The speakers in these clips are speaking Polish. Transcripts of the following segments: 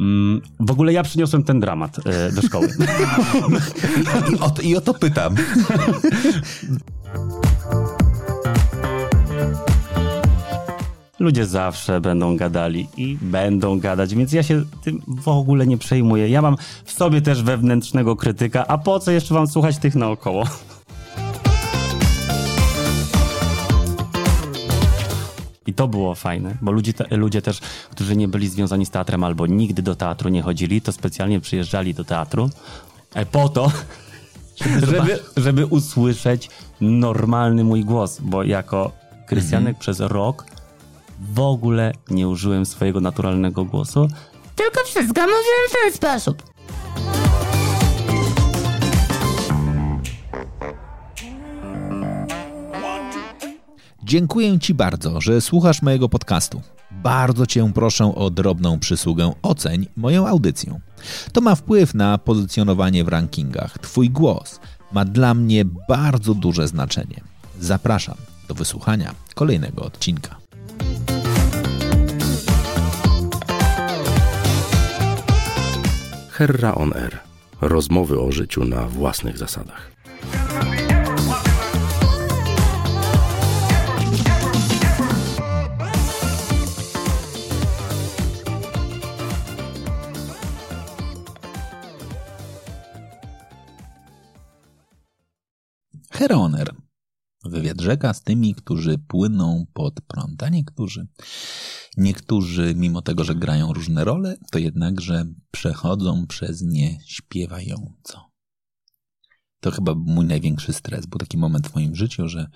Mm, w ogóle ja przyniosłem ten dramat e, do szkoły. I, o to, I o to pytam. Ludzie zawsze będą gadali i będą gadać, więc ja się tym w ogóle nie przejmuję. Ja mam w sobie też wewnętrznego krytyka, a po co jeszcze wam słuchać tych naokoło? To było fajne, bo ludzie, te, ludzie też, którzy nie byli związani z teatrem albo nigdy do teatru nie chodzili, to specjalnie przyjeżdżali do teatru e, po to, żeby, żeby usłyszeć normalny mój głos, bo jako Krystianek Mhm. przez rok w ogóle nie użyłem swojego naturalnego głosu, Tylko wszystko mówiłem w ten sposób. Dziękuję Ci bardzo, że słuchasz mojego podcastu. Bardzo Cię proszę o drobną przysługę oceń moją audycję. To ma wpływ na pozycjonowanie w rankingach. Twój głos ma dla mnie bardzo duże znaczenie. Zapraszam do wysłuchania kolejnego odcinka. Herra on Air. Rozmowy o życiu na własnych zasadach. Heroner. Wywiad rzeka z tymi, którzy płyną pod prąd, a niektórzy, niektórzy mimo tego, że grają różne role, to jednakże przechodzą przez nie śpiewająco. To chyba mój największy stres. Był taki moment w moim życiu, że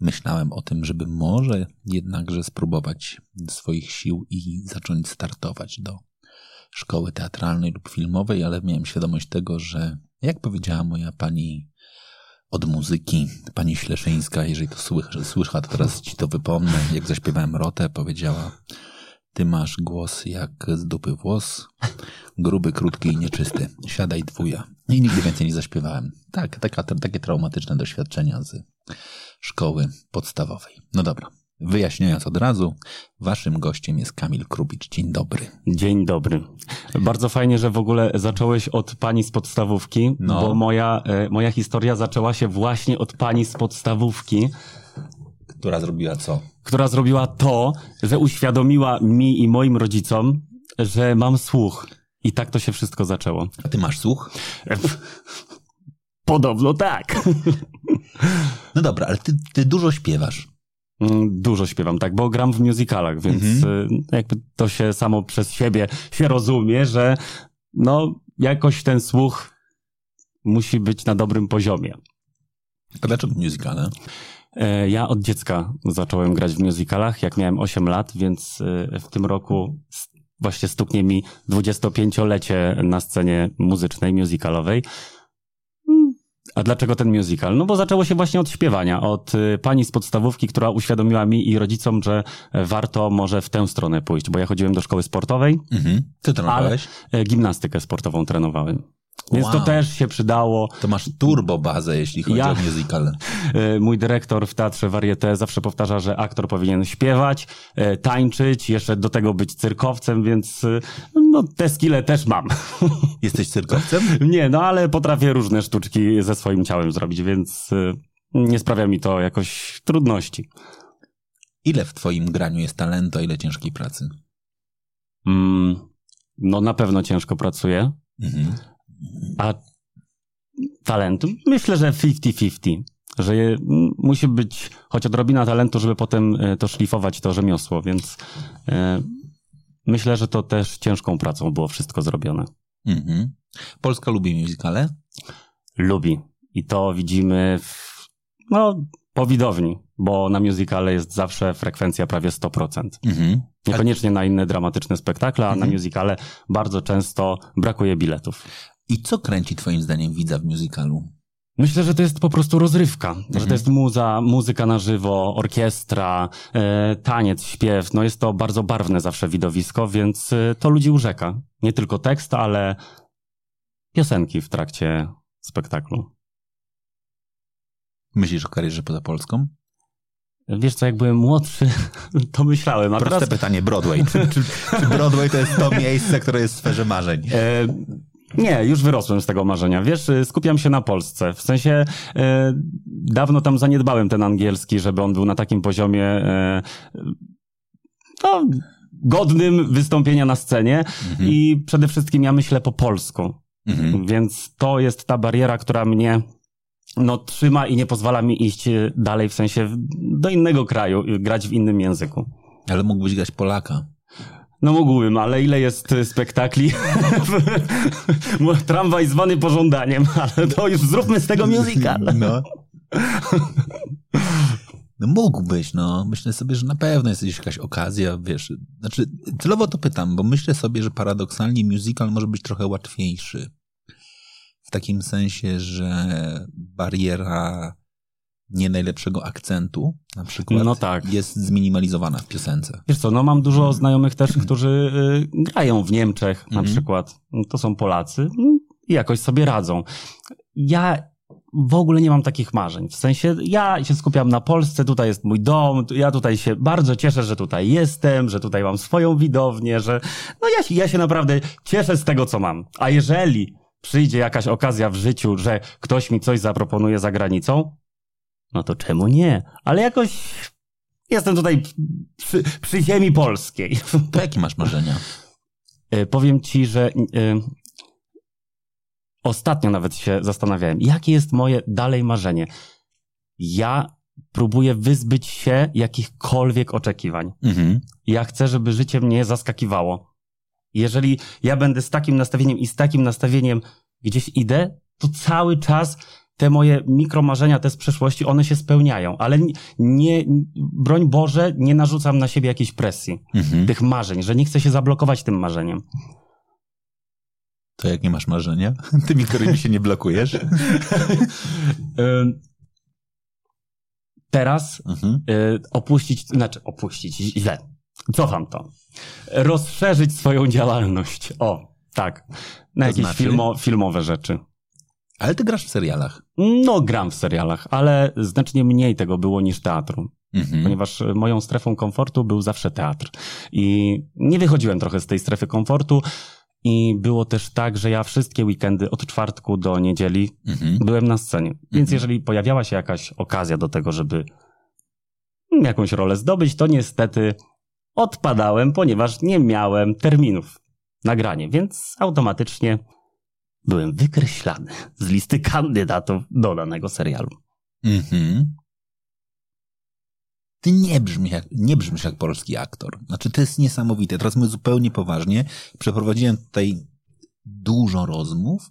myślałem o tym, żeby może jednakże spróbować swoich sił i zacząć startować do szkoły teatralnej lub filmowej, ale miałem świadomość tego, że jak powiedziała moja pani od muzyki. Pani Śleszyńska, jeżeli to słycha, słycha, to teraz ci to wypomnę. Jak zaśpiewałem Rotę, powiedziała ty masz głos jak z dupy włos, gruby, krótki i nieczysty. Siadaj dwuja. I nigdy więcej nie zaśpiewałem. Tak, taka, takie traumatyczne doświadczenia z szkoły podstawowej. No dobra. Wyjaśniając od razu, waszym gościem jest Kamil Krupicz. Dzień dobry. Dzień dobry. Bardzo fajnie, że w ogóle zacząłeś od pani z podstawówki, No. bo moja, e, moja historia zaczęła się właśnie od pani z podstawówki, Która zrobiła co? która zrobiła to, że uświadomiła mi i moim rodzicom, że mam słuch. I tak to się wszystko zaczęło. A ty masz słuch? Podobno tak. No dobra, ale ty, ty dużo śpiewasz. Mm, Dużo śpiewam, tak, bo gram w musicalach, więc Mhm. y, jakby to się samo przez siebie się rozumie, że no jakoś ten słuch musi być na dobrym poziomie. A dlaczego musicale? E, Ja od dziecka zacząłem grać w musicalach, jak miałem 8 lat, więc e, w tym roku właśnie stuknie mi 25-lecie na scenie muzycznej, musicalowej. A dlaczego ten musical? No bo zaczęło się właśnie od śpiewania, od e, pani z podstawówki, która uświadomiła mi i rodzicom, że e, warto może w tę stronę pójść, bo ja chodziłem do szkoły sportowej, Mhm. Ty trenowałeś? e, gimnastykę sportową trenowałem. Więc to Wow. też się przydało. To masz turbo bazę, jeśli chodzi Ja- o musical. E, Mój dyrektor w Teatrze Varieté zawsze powtarza, że aktor powinien śpiewać, e, tańczyć, jeszcze do tego być cyrkowcem, więc e, no, te skille też mam. Jesteś cyrkowcem? Nie, no ale potrafię różne sztuczki ze swoim ciałem zrobić, więc nie sprawia mi to jakoś trudności. Ile w twoim graniu jest talentu, ile ciężkiej pracy? Mm, no na pewno ciężko pracuję, Mhm. A talentu myślę, że 50-50. Że je, musi być choć odrobina talentu, żeby potem e, to szlifować, to rzemiosło, więc e, myślę, że to też ciężką pracą było wszystko zrobione. Mhm. Polska lubi musicale? Lubi. I to widzimy w, no, po widowni, bo na musicale jest zawsze frekwencja prawie 100%. Mhm. Niekoniecznie na inne dramatyczne spektakle, a Mhm. na musicale bardzo często brakuje biletów. I co kręci twoim zdaniem widza w musicalu? Myślę, że to jest po prostu rozrywka, że Mhm. to jest muza, muzyka na żywo, orkiestra, e, taniec, śpiew. No jest to bardzo barwne zawsze widowisko, więc e, to ludzi urzeka. Nie tylko tekst, ale piosenki w trakcie spektaklu. Myślisz o karierze poza Polską? Wiesz co, jak byłem młodszy, to myślałem, a Proste teraz... pytanie, Broadway. Czy, czy, czy Broadway to jest to miejsce, które jest w sferze marzeń? E, nie, już wyrosłem z tego marzenia. Wiesz, e, skupiam się na Polsce. W sensie e, dawno tam zaniedbałem ten angielski, żeby on był na takim poziomie e, no, godnym wystąpienia na scenie i przede wszystkim ja myślę po polsku. Mhm. Więc to jest ta bariera, która mnie no, trzyma i nie pozwala mi iść dalej, w sensie do innego kraju, grać w innym języku. Ale mógłbyś grać Polaka. No mógłbym, ale ile jest e, spektakli? Tramwaj zwany pożądaniem, ale to już zróbmy z tego musical. No. No mógłbyś, no. Myślę sobie, że na pewno jest jakaś okazja, wiesz. Znaczy, celowo to pytam, bo myślę sobie, że paradoksalnie musical może być trochę łatwiejszy. W takim sensie, że bariera nie najlepszego akcentu, na przykład, No tak. jest zminimalizowana w piosence. Wiesz co, no mam dużo znajomych też, którzy y, grają w Niemczech na Mhm. przykład. To są Polacy mm, i jakoś sobie radzą. Ja w ogóle nie mam takich marzeń. W sensie ja się skupiam na Polsce, tutaj jest mój dom, ja tutaj się bardzo cieszę, że tutaj jestem, że tutaj mam swoją widownię, że no ja, się- ja się naprawdę cieszę z tego, co mam. A jeżeli przyjdzie jakaś okazja w życiu, że ktoś mi coś zaproponuje za granicą, no to czemu nie? Ale jakoś jestem tutaj przy, przy ziemi polskiej. To jakie masz marzenia? E, Powiem ci, że e, ostatnio nawet się zastanawiałem, jakie jest moje dalej marzenie. Ja próbuję wyzbyć się jakichkolwiek oczekiwań. Mhm. Ja chcę, żeby życie mnie zaskakiwało. Jeżeli ja będę z takim nastawieniem i z takim nastawieniem gdzieś idę, to cały czas te moje mikromarzenia, te z przeszłości, one się spełniają. Ale nie- nie, broń Boże, nie narzucam na siebie jakiejś presji, Mhm. tych marzeń, że nie chcę się zablokować tym marzeniem. To jakie masz marzenia? Tymi, którymi się nie blokujesz? Teraz Mhm. y, opuścić, znaczy opuścić, źle. Cofam to. Rozszerzyć swoją działalność. O, tak. Na To jakieś znaczy? filmo, filmowe rzeczy. Ale ty grasz w serialach. No, gram w serialach, ale znacznie mniej tego było niż teatru, Mhm. ponieważ y, moją strefą komfortu był zawsze teatr. I nie wychodziłem trochę z tej strefy komfortu. I było też tak, że ja wszystkie weekendy od czwartku do niedzieli Mhm. byłem na scenie. Więc jeżeli pojawiała się jakaś okazja do tego, żeby jakąś rolę zdobyć, to niestety odpadałem, ponieważ nie miałem terminów nagranie, więc automatycznie byłem wykreślany z listy kandydatów do danego serialu. Mhm. Ty nie brzmisz, jak, nie brzmisz jak polski aktor. Znaczy, to jest niesamowite. Teraz mówię zupełnie poważnie. Przeprowadziłem tutaj dużo rozmów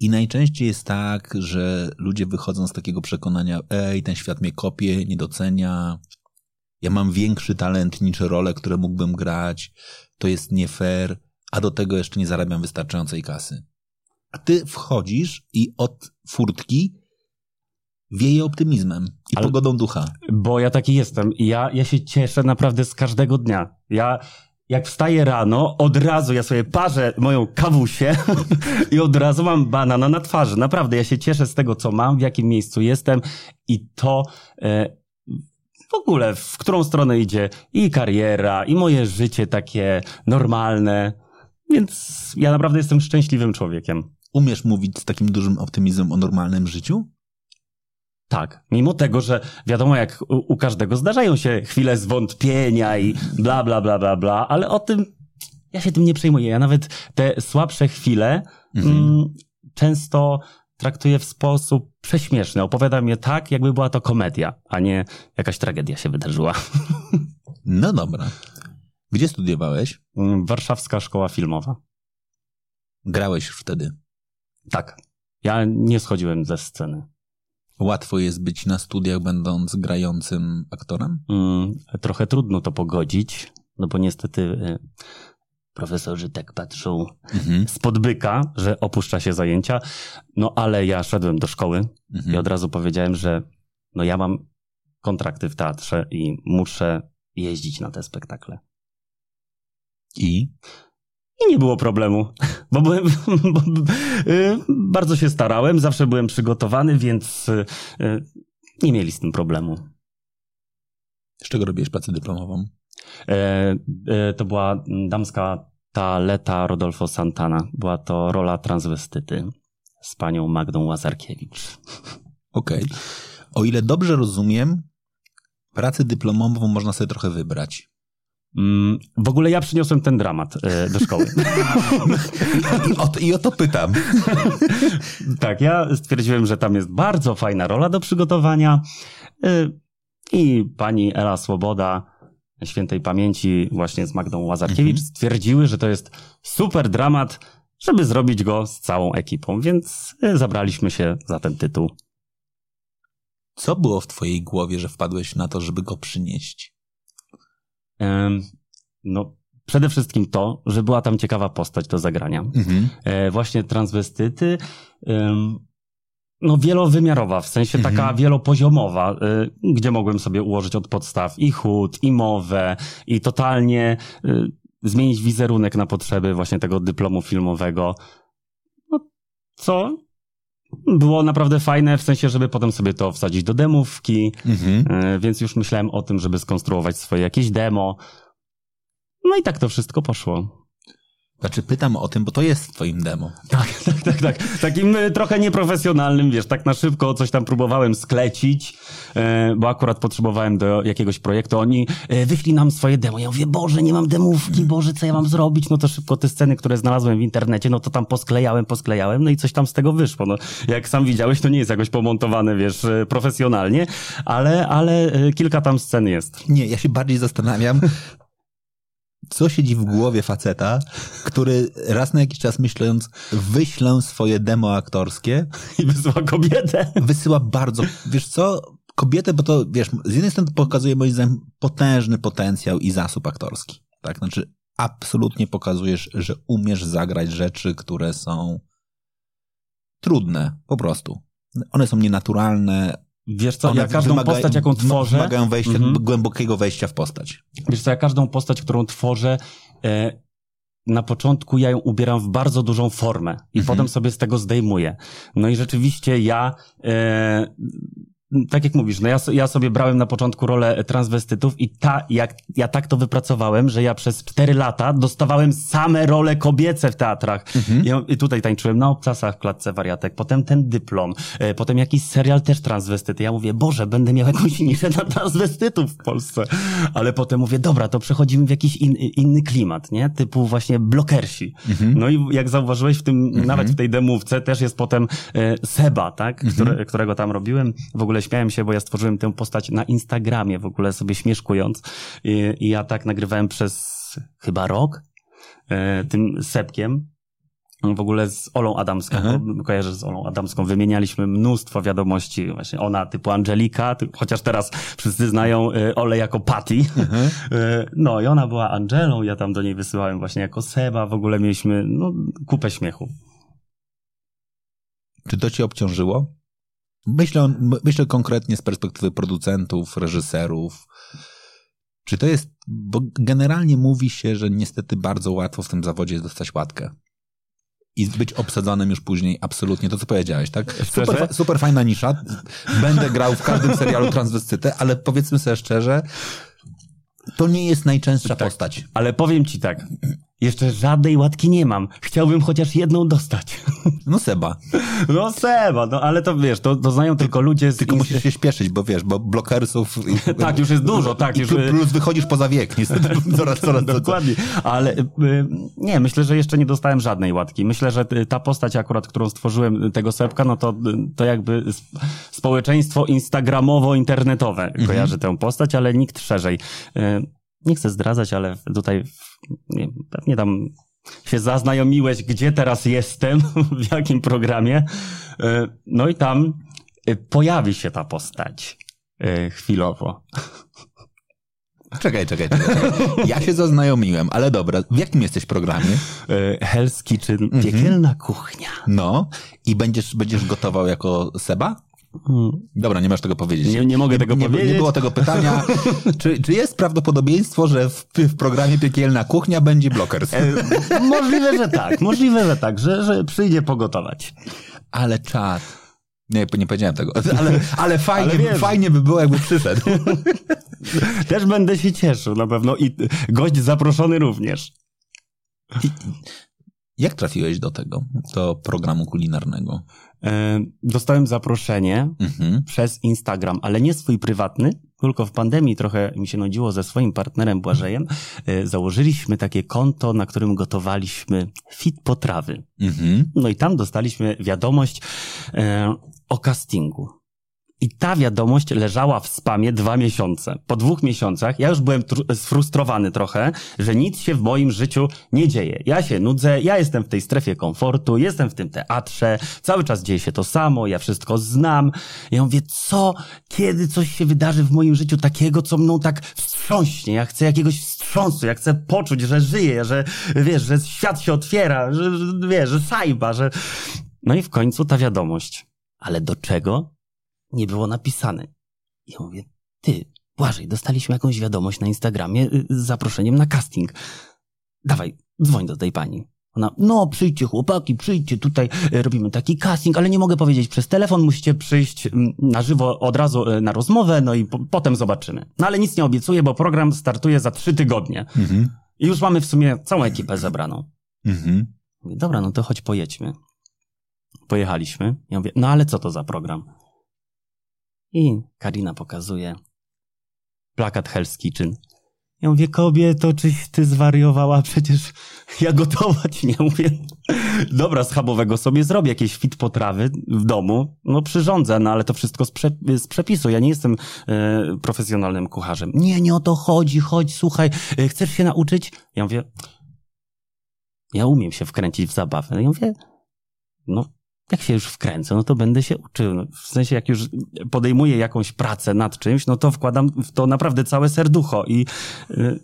i najczęściej jest tak, że ludzie wychodzą z takiego przekonania, ej, ten świat mnie kopie, nie docenia, ja mam większy talent niż role, które mógłbym grać, to jest nie fair, a do tego jeszcze nie zarabiam wystarczającej kasy. A ty wchodzisz i od furtki wieje optymizmem i Ale- pogodą ducha. Bo ja taki jestem i ja, ja się cieszę naprawdę z każdego dnia. Ja jak wstaję rano, od razu ja sobie parzę moją kawusię i od razu mam banana na twarzy. Naprawdę, ja się cieszę z tego, co mam, w jakim miejscu jestem i to e, w ogóle, w którą stronę idzie i kariera, i moje życie takie normalne. Więc ja naprawdę jestem szczęśliwym człowiekiem. Umiesz mówić z takim dużym optymizmem o normalnym życiu? Tak, mimo tego, że wiadomo, jak u, u każdego zdarzają się chwile zwątpienia i bla, bla, bla, bla, bla, ale o tym ja się tym nie przejmuję. Ja nawet te słabsze chwile Mhm. mm, często traktuję w sposób prześmieszny. Opowiadam je tak, jakby była to komedia, a nie jakaś tragedia się wydarzyła. No dobra. Gdzie studiowałeś? Mm, Warszawska Szkoła Filmowa. Grałeś już wtedy. Tak. Ja nie schodziłem ze sceny. Łatwo jest być na studiach, będąc grającym aktorem? Mm, trochę trudno to pogodzić, no bo niestety y, profesorzy tak patrzą Mhm. spod byka, że opuszcza się zajęcia. No ale ja szedłem do szkoły Mhm. i od razu powiedziałem, że no ja mam kontrakty w teatrze i muszę jeździć na te spektakle. I? I nie było problemu, bo byłem, bo, y, bardzo się starałem, zawsze byłem przygotowany, więc y, y, nie mieli z tym problemu. Z czego robiłeś pracę dyplomową? E, e, to była damska taleta Rodolfo Santana. Była to rola transwestyty z panią Magdą Łazarkiewicz. Okej. O ile dobrze rozumiem, pracę dyplomową można sobie trochę wybrać. Mm, W ogóle ja przyniosłem ten dramat e, do szkoły. I o, to- I o to pytam. tak, ja stwierdziłem, że tam jest bardzo fajna rola do przygotowania e, i pani Ela Swoboda, świętej pamięci właśnie z Magdą Łazarkiewicz, stwierdziły, że to jest super dramat, żeby zrobić go z całą ekipą, więc e, zabraliśmy się za ten tytuł. Co było w twojej głowie, że wpadłeś na to, żeby go przynieść? No, przede wszystkim to, że była tam ciekawa postać do zagrania. Mhm. E, Właśnie transwestyty, no wielowymiarowa, w sensie Mhm. taka wielopoziomowa, e, gdzie mogłem sobie ułożyć od podstaw i chód, i mowę, i totalnie e, zmienić wizerunek na potrzeby właśnie tego dyplomu filmowego. No, co było naprawdę fajne, w sensie, żeby potem sobie to wsadzić do demówki, Mhm. E, więc już myślałem o tym, żeby skonstruować swoje jakieś demo. No i tak to wszystko poszło. Znaczy pytam o tym, bo to jest w twoim demo. Tak, tak, tak, tak. Takim e, trochę nieprofesjonalnym, wiesz, tak na szybko coś tam próbowałem sklecić, e, bo akurat potrzebowałem do jakiegoś projektu. Oni e, wyślij nam swoje demo. Ja mówię, Boże, nie mam demówki, Boże, co ja mam zrobić? No to szybko te sceny, które znalazłem w internecie, no to tam posklejałem, posklejałem, no i coś tam z tego wyszło. No, jak sam widziałeś, to nie jest jakoś pomontowane, wiesz, e, profesjonalnie, ale, ale kilka tam scen jest. Nie, ja się bardziej zastanawiam, co siedzi w głowie faceta, który raz na jakiś czas myśląc, wyślę swoje demo aktorskie, I wysłała kobietę. wysyła bardzo, wiesz co, kobietę, bo to, wiesz, z jednej strony pokazuje moim zdaniem potężny potencjał i zasób aktorski, tak, znaczy absolutnie pokazujesz, że umiesz zagrać rzeczy, które są trudne, po prostu. One są nienaturalne, Wiesz co, one ja każdą wymaga- postać, jaką tworzę... Wymagają wejścia, Mhm. głębokiego wejścia w postać. Wiesz co, ja każdą postać, którą tworzę, e, na początku ja ją ubieram w bardzo dużą formę i Mhm. potem sobie z tego zdejmuję. No i rzeczywiście ja, e, tak jak mówisz, no ja, ja sobie brałem na początku rolę transwestytów i ta, jak, ja tak to wypracowałem, że ja przez cztery lata dostawałem same role kobiece w teatrach. Ja, I tutaj tańczyłem na obcasach w klatce wariatek, potem ten dyplom, e, potem jakiś serial też transwestyty. Ja mówię, Boże, będę miał jakąś niszę na transwestytów w Polsce. Ale potem mówię, dobra, to przechodzimy w jakiś in, inny klimat, nie? Typu właśnie blokersi. No i jak zauważyłeś w tym, nawet w tej demówce też jest potem e, Seba, tak? Które, którego tam robiłem. W ogóle śmiałem się, bo ja stworzyłem tę postać na Instagramie, w ogóle sobie śmieszkując. I, i ja tak nagrywałem przez chyba rok e, tym Sepkiem. W ogóle z Olą Adamską, Aha. bo kojarzę z Olą Adamską, wymienialiśmy mnóstwo wiadomości, właśnie ona typu Angelika, chociaż teraz wszyscy znają e, Olę jako Patty. E, No i ona była Angelą, ja tam do niej wysyłałem właśnie jako Seba, w ogóle mieliśmy no, kupę śmiechu. Czy to cię obciążyło? Myślę, myślę konkretnie z perspektywy producentów, reżyserów. Czy to jest, bo generalnie mówi się, że niestety bardzo łatwo w tym zawodzie jest dostać łatkę. I być obsadzonym już później absolutnie, to co powiedziałeś, tak? Super, super fajna nisza. Będę grał w każdym serialu transwestytę, ale powiedzmy sobie szczerze, to nie jest najczęstsza postać. Ale powiem ci tak, jeszcze żadnej łatki nie mam. Chciałbym chociaż jedną dostać. No Seba, No Seba, no ale to wiesz, to, to znają tylko ludzie z... tylko musisz się śpieszyć, bo wiesz, bo blokersów... Tak, już jest dużo, tak, już... plus, wychodzisz poza wiek, niestety. Coraz, coraz, Dokładnie, ale y, y, nie, myślę, że jeszcze nie dostałem żadnej łatki. Myślę, że y, ta postać akurat, którą stworzyłem, tego Sepka, no to, to jakby sp- społeczeństwo instagramowo-internetowe kojarzy tę postać, ale nikt szerzej. Nie chcę zdradzać, ale tutaj nie, pewnie tam się zaznajomiłeś, gdzie teraz jestem, w jakim programie. Y, No i tam y, pojawi się ta postać y, chwilowo. Czekaj, czekaj, czekaj. Ja się zaznajomiłem, ale dobra, w jakim jesteś programie? Hell's Kitchen, piekielna kuchnia. No, i będziesz, będziesz gotował jako Seba? Mm. Dobra, nie masz tego powiedzieć. Nie- nie mogę tego nie, powiedzieć. Nie było tego pytania. Czy, czy jest prawdopodobieństwo, że w, w programie Piekielna Kuchnia będzie Blockers? E, możliwe, że tak, możliwe, że tak, że, że przyjdzie pogotować. Ale czad. Nie, nie powiedziałem tego. Ale, ale, fajnie, Ale fajnie by było, jakby przyszedł. też będę się cieszył na pewno i gość zaproszony również. Jak trafiłeś do tego, do programu kulinarnego? E, dostałem zaproszenie Mhm. przez Instagram, ale nie swój prywatny, tylko w pandemii trochę mi się nudziło ze swoim partnerem Błażejem. E, Założyliśmy takie konto, na którym gotowaliśmy fit potrawy. Mhm. No i tam dostaliśmy wiadomość e, o castingu. I ta wiadomość leżała w spamie dwa miesiące. Po dwóch miesiącach ja już byłem tr- sfrustrowany trochę, że nic się w moim życiu nie dzieje. Ja się nudzę, ja jestem w tej strefie komfortu, jestem w tym teatrze, cały czas dzieje się to samo, ja wszystko znam. Ja mówię, co, kiedy coś się wydarzy w moim życiu takiego, co mną tak wstrząśnie. Ja chcę jakiegoś wstrząsu, ja chcę poczuć, że żyję, że wiesz, że świat się otwiera, że, że wiesz, że sajba, że... No i w końcu ta wiadomość. Ale do czego? Nie było napisane. I ja mówię, ty, Błażej, dostaliśmy jakąś wiadomość na Instagramie y, z zaproszeniem na casting. Dawaj, dzwoń do tej pani. Ona, no przyjdźcie chłopaki, przyjdźcie, tutaj y, robimy taki casting, ale nie mogę powiedzieć przez telefon, musicie przyjść mm, na żywo od razu y, na rozmowę, no i po, potem zobaczymy. No ale nic nie obiecuję, bo program startuje za trzy tygodnie. Mhm. I już mamy w sumie całą ekipę zebraną. Mhm. Mówię, dobra, no to chodź pojedźmy. Pojechaliśmy. Ja mówię, no ale co to za program? I Karina pokazuje plakat Hell's Kitchen. Ja mówię, kobieto, czyś ty zwariowała? Przecież ja gotować nie umiem. Dobra, schabowego sobie zrobię jakieś fit potrawy w domu. No przyrządzę, no ale to wszystko z, prze, z przepisu. Ja nie jestem e, profesjonalnym kucharzem. Nie, nie o to chodzi, chodź, słuchaj, e, chcesz się nauczyć? Ja mówię, ja umiem się wkręcić w zabawę. Ja mówię, no jak się już wkręcę, no to będę się uczył. No, w sensie, jak już podejmuję jakąś pracę nad czymś, no to wkładam w to naprawdę całe serducho. I y,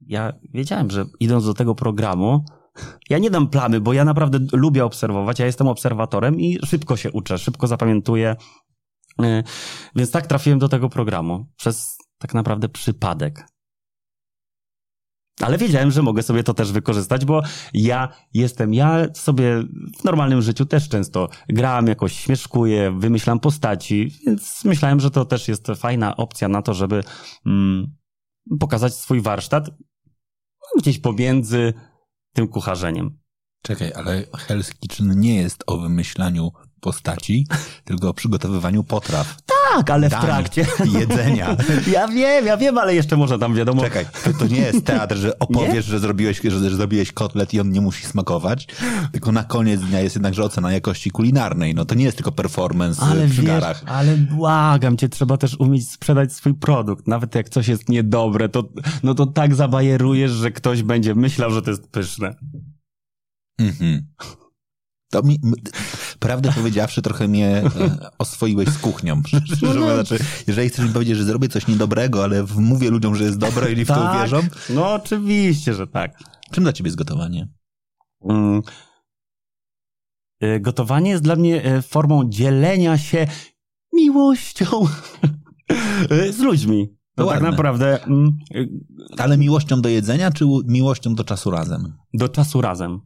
ja wiedziałem, że idąc do tego programu, ja nie dam plamy, bo ja naprawdę lubię obserwować. Ja jestem obserwatorem i szybko się uczę, szybko zapamiętuję. Y, więc tak trafiłem do tego programu przez tak naprawdę przypadek. Ale wiedziałem, że mogę sobie to też wykorzystać, bo ja jestem, ja sobie w normalnym życiu też często gram, jakoś śmieszkuję, wymyślam postaci, więc myślałem, że to też jest fajna opcja na to, żeby mm, pokazać swój warsztat gdzieś pomiędzy tym kucharzeniem. Czekaj, ale Hell's Kitchen nie jest o wymyślaniu postaci, tylko o przygotowywaniu potraw, Tak, ale w Dań, trakcie. jedzenia. Ja wiem, ja wiem, ale jeszcze może tam wiadomo. Czekaj, to, to nie jest teatr, że opowiesz, że zrobiłeś, że, że zrobiłeś kotlet i on nie musi smakować, tylko na koniec dnia jest jednakże ocena jakości kulinarnej. No to nie jest tylko performance Ale przy wiesz, garach. ale błagam cię, trzeba też umieć sprzedać swój produkt. Nawet jak coś jest niedobre, to, no to tak zabajerujesz, że ktoś będzie myślał, że to jest pyszne. Mhm. To mi, prawdę powiedziawszy, trochę mnie e, oswoiłeś z kuchnią. Że, że, znaczy, jeżeli chcesz mi powiedzieć, że zrobię coś niedobrego, ale mówię ludziom, że jest dobre i w to Tak. uwierzą, No oczywiście, że tak. czym dla ciebie jest gotowanie? Mm. Y, Gotowanie jest dla mnie y, formą dzielenia się miłością z ludźmi. To To tak naprawdę mm, Ale miłością do jedzenia, czy miłością do czasu razem? do czasu razem.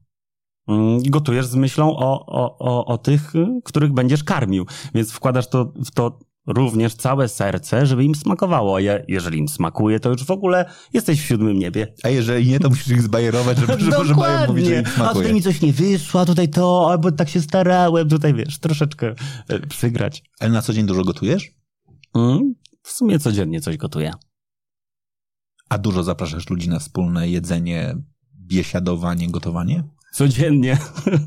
Mm, Gotujesz z myślą o, o, o, o tych, y, których będziesz karmił, więc wkładasz to, w to również całe serce, żeby im smakowało. A je, jeżeli im smakuje, to już w ogóle jesteś w siódmym niebie. A jeżeli nie, to musisz ich zbajerować, żeby, żeby, żeby mają mówić, że im A tutaj smakuje. mi coś nie wyszło, a tutaj to, albo tak się starałem, tutaj wiesz, troszeczkę e, przygrać. Ale na co dzień dużo gotujesz? Mm, w sumie codziennie coś gotuję. A dużo zapraszasz ludzi na wspólne jedzenie, biesiadowanie, gotowanie? Codziennie.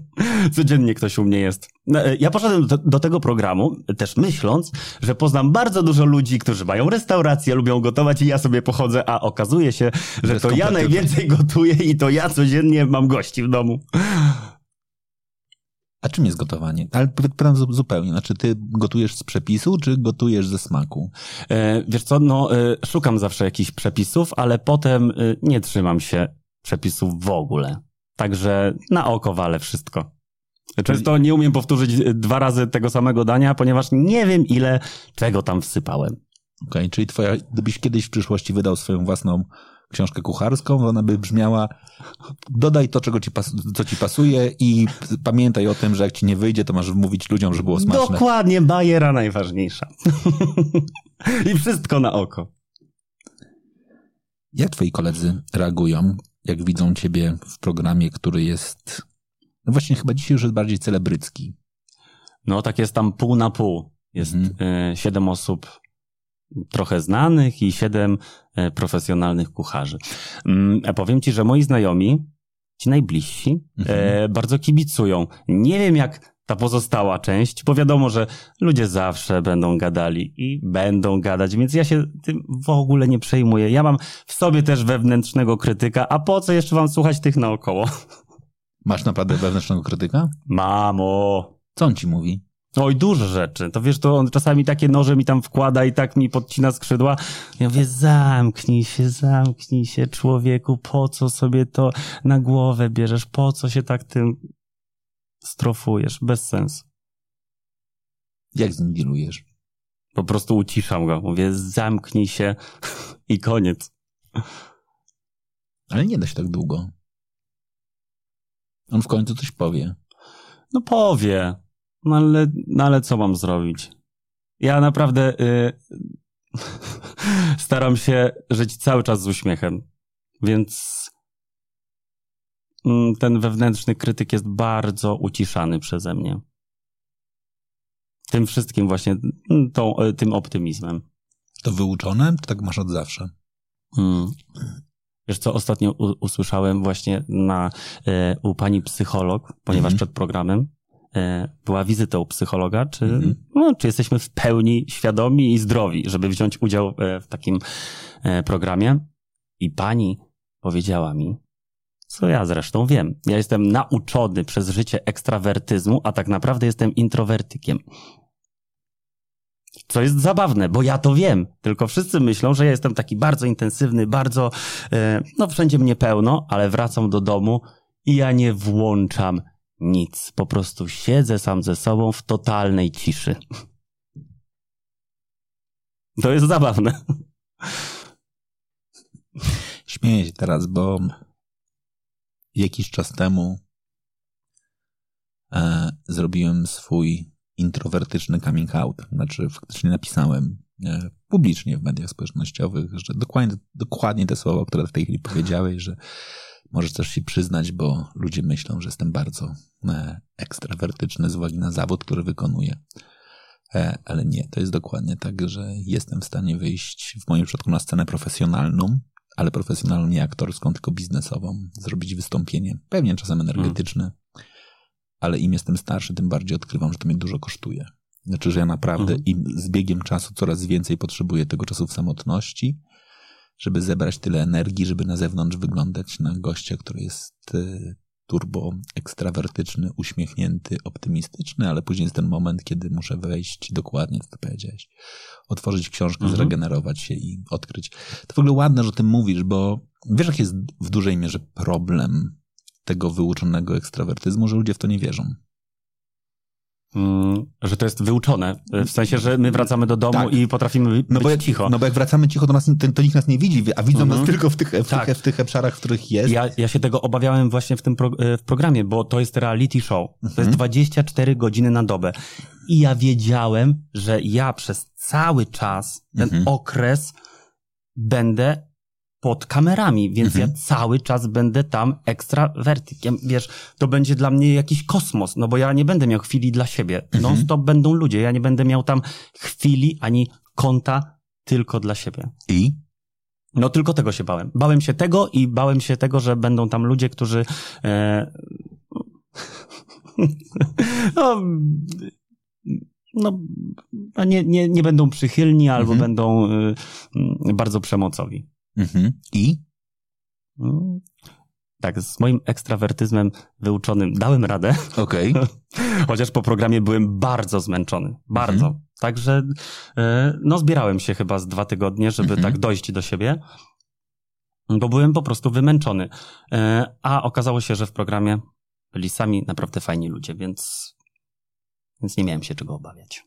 Codziennie ktoś u mnie jest. No, e, Ja poszedłem do, do tego programu też myśląc, że poznam bardzo dużo ludzi, którzy mają restaurację, lubią gotować i ja sobie pochodzę, a okazuje się, że to ja najwięcej gotuję i to ja codziennie mam gości w domu. A czym jest gotowanie? Ale py- pytam zu- zupełnie. Znaczy, ty gotujesz z przepisu, czy gotujesz ze smaku? E, wiesz co, no e, szukam zawsze jakichś przepisów, ale potem e, nie trzymam się przepisów w ogóle. Także na oko walę wszystko. Często nie umiem powtórzyć e, dwa razy tego samego dania, ponieważ nie wiem ile czego tam wsypałem. Okej, czyli twoja, gdybyś kiedyś w przyszłości wydał swoją własną książkę kucharską, ona by brzmiała dodaj to, czego ci co ci pasuje i pamiętaj o tym, że jak ci nie wyjdzie, to masz mówić ludziom, że było smaczne. Dokładnie, bajera najważniejsza. I wszystko na oko. Jak twoi koledzy reagują, jak widzą ciebie w programie, który jest, no właśnie chyba dzisiaj już jest bardziej celebrycki. No tak jest tam pół na pół. Jest Mhm. e, siedem osób trochę znanych i siedem e, profesjonalnych kucharzy. Mm, a powiem ci, że moi znajomi, ci najbliżsi, e, bardzo kibicują. Nie wiem jak ta pozostała część, bo wiadomo, że ludzie zawsze będą gadali i będą gadać, więc ja się tym w ogóle nie przejmuję. Ja mam w sobie też wewnętrznego krytyka, a po co jeszcze wam słuchać tych naokoło? Masz naprawdę wewnętrznego krytyka? Mamo, Co on ci mówi? Oj, dużo rzeczy. To wiesz, to on czasami takie noże mi tam wkłada i tak mi podcina skrzydła. Ja mówię, zamknij się, zamknij się, człowieku, po co sobie to na głowę bierzesz, po co się tak tym strofujesz, bez sensu. Jak z nim dealujesz? Po prostu uciszam go, mówię, zamknij się i koniec. Ale nie da się tak długo. On w końcu coś powie. No powie, no ale, no ale co mam zrobić? Ja naprawdę y, staram się żyć cały czas z uśmiechem, więc ten wewnętrzny krytyk jest bardzo uciszany przeze mnie. Tym wszystkim właśnie, mm, tą, y, tym optymizmem. To wyuczone, czy tak masz od zawsze? Mm. Wiesz co, ostatnio u, usłyszałem właśnie na, e, u pani psycholog, ponieważ Mhm. przed programem e, była wizyta u psychologa, czy, Mhm. no, czy jesteśmy w pełni świadomi i zdrowi, żeby wziąć udział e, w takim e, programie. I pani powiedziała mi, co ja zresztą wiem. Ja jestem nauczony przez życie ekstrawertyzmu, a tak naprawdę jestem introwertykiem. Co jest zabawne, bo ja to wiem, tylko wszyscy myślą, że ja jestem taki bardzo intensywny, bardzo, e, no wszędzie mnie pełno, ale wracam do domu i ja nie włączam nic. Po prostu siedzę sam ze sobą w totalnej ciszy. To jest zabawne. Śmieję się teraz, bo jakiś czas temu e, zrobiłem swój introwertyczny coming out. Znaczy, faktycznie napisałem e, publicznie w mediach społecznościowych, że dokładnie, dokładnie te słowa, które w tej chwili powiedziałeś, że możesz też się przyznać, bo ludzie myślą, że jestem bardzo e, ekstrawertyczny z uwagi na zawód, który wykonuję. E, ale nie, to jest dokładnie tak, że jestem w stanie wyjść w moim przypadku na scenę profesjonalną, ale profesjonalną nie aktorską, tylko biznesową, zrobić wystąpienie, pewnie czasem energetyczne, ale im jestem starszy, tym bardziej odkrywam, że to mnie dużo kosztuje. Znaczy, że ja naprawdę Mhm. im z biegiem czasu coraz więcej potrzebuję tego czasu w samotności, żeby zebrać tyle energii, żeby na zewnątrz wyglądać na gościa, który jest y, turbo ekstrawertyczny, uśmiechnięty, optymistyczny, ale później jest ten moment, kiedy muszę wejść dokładnie, co ty powiedziałeś. Otworzyć książkę, Mhm. zregenerować się i odkryć. To w ogóle ładne, że o tym mówisz, bo wiesz, jaki jest w dużej mierze problem tego wyuczonego ekstrawertyzmu, że ludzie w to nie wierzą. Mm, że to jest wyuczone. W sensie, że my wracamy do domu Tak. i potrafimy No bo, jak, cicho. no bo jak wracamy cicho, to, nas, to, to nikt nas nie widzi, a widzą Mhm. nas tylko w tych, w, Tak. tych, w tych obszarach, w których jest. Ja, ja się tego obawiałem właśnie w tym pro, e, w programie, bo to jest reality show. To Mhm. jest 24 godziny na dobę. I ja wiedziałem, że ja przez cały czas, ten Mhm. okres będę pod kamerami, więc Mhm. ja cały czas będę tam ekstrawertykiem. Wiesz, to będzie dla mnie jakiś kosmos, no bo ja nie będę miał chwili dla siebie. Mhm. Non stop będą ludzie, ja nie będę miał tam chwili ani konta tylko dla siebie. I? No tylko tego się bałem. Bałem się tego i bałem się tego, że będą tam ludzie, którzy e, no, no a nie, nie, nie będą przychylni albo Mhm. będą y, y, bardzo przemocowi. Mhm. I? Mm. Tak, z moim ekstrawertyzmem wyuczonym dałem radę, Okej. chociaż po programie byłem bardzo zmęczony. Bardzo. Mhm. Także e, no zbierałem się chyba z dwa tygodnie, żeby Mhm. tak dojść do siebie, bo byłem po prostu wymęczony. E, A okazało się, że w programie byli sami naprawdę fajni ludzie, więc, więc nie miałem się czego obawiać.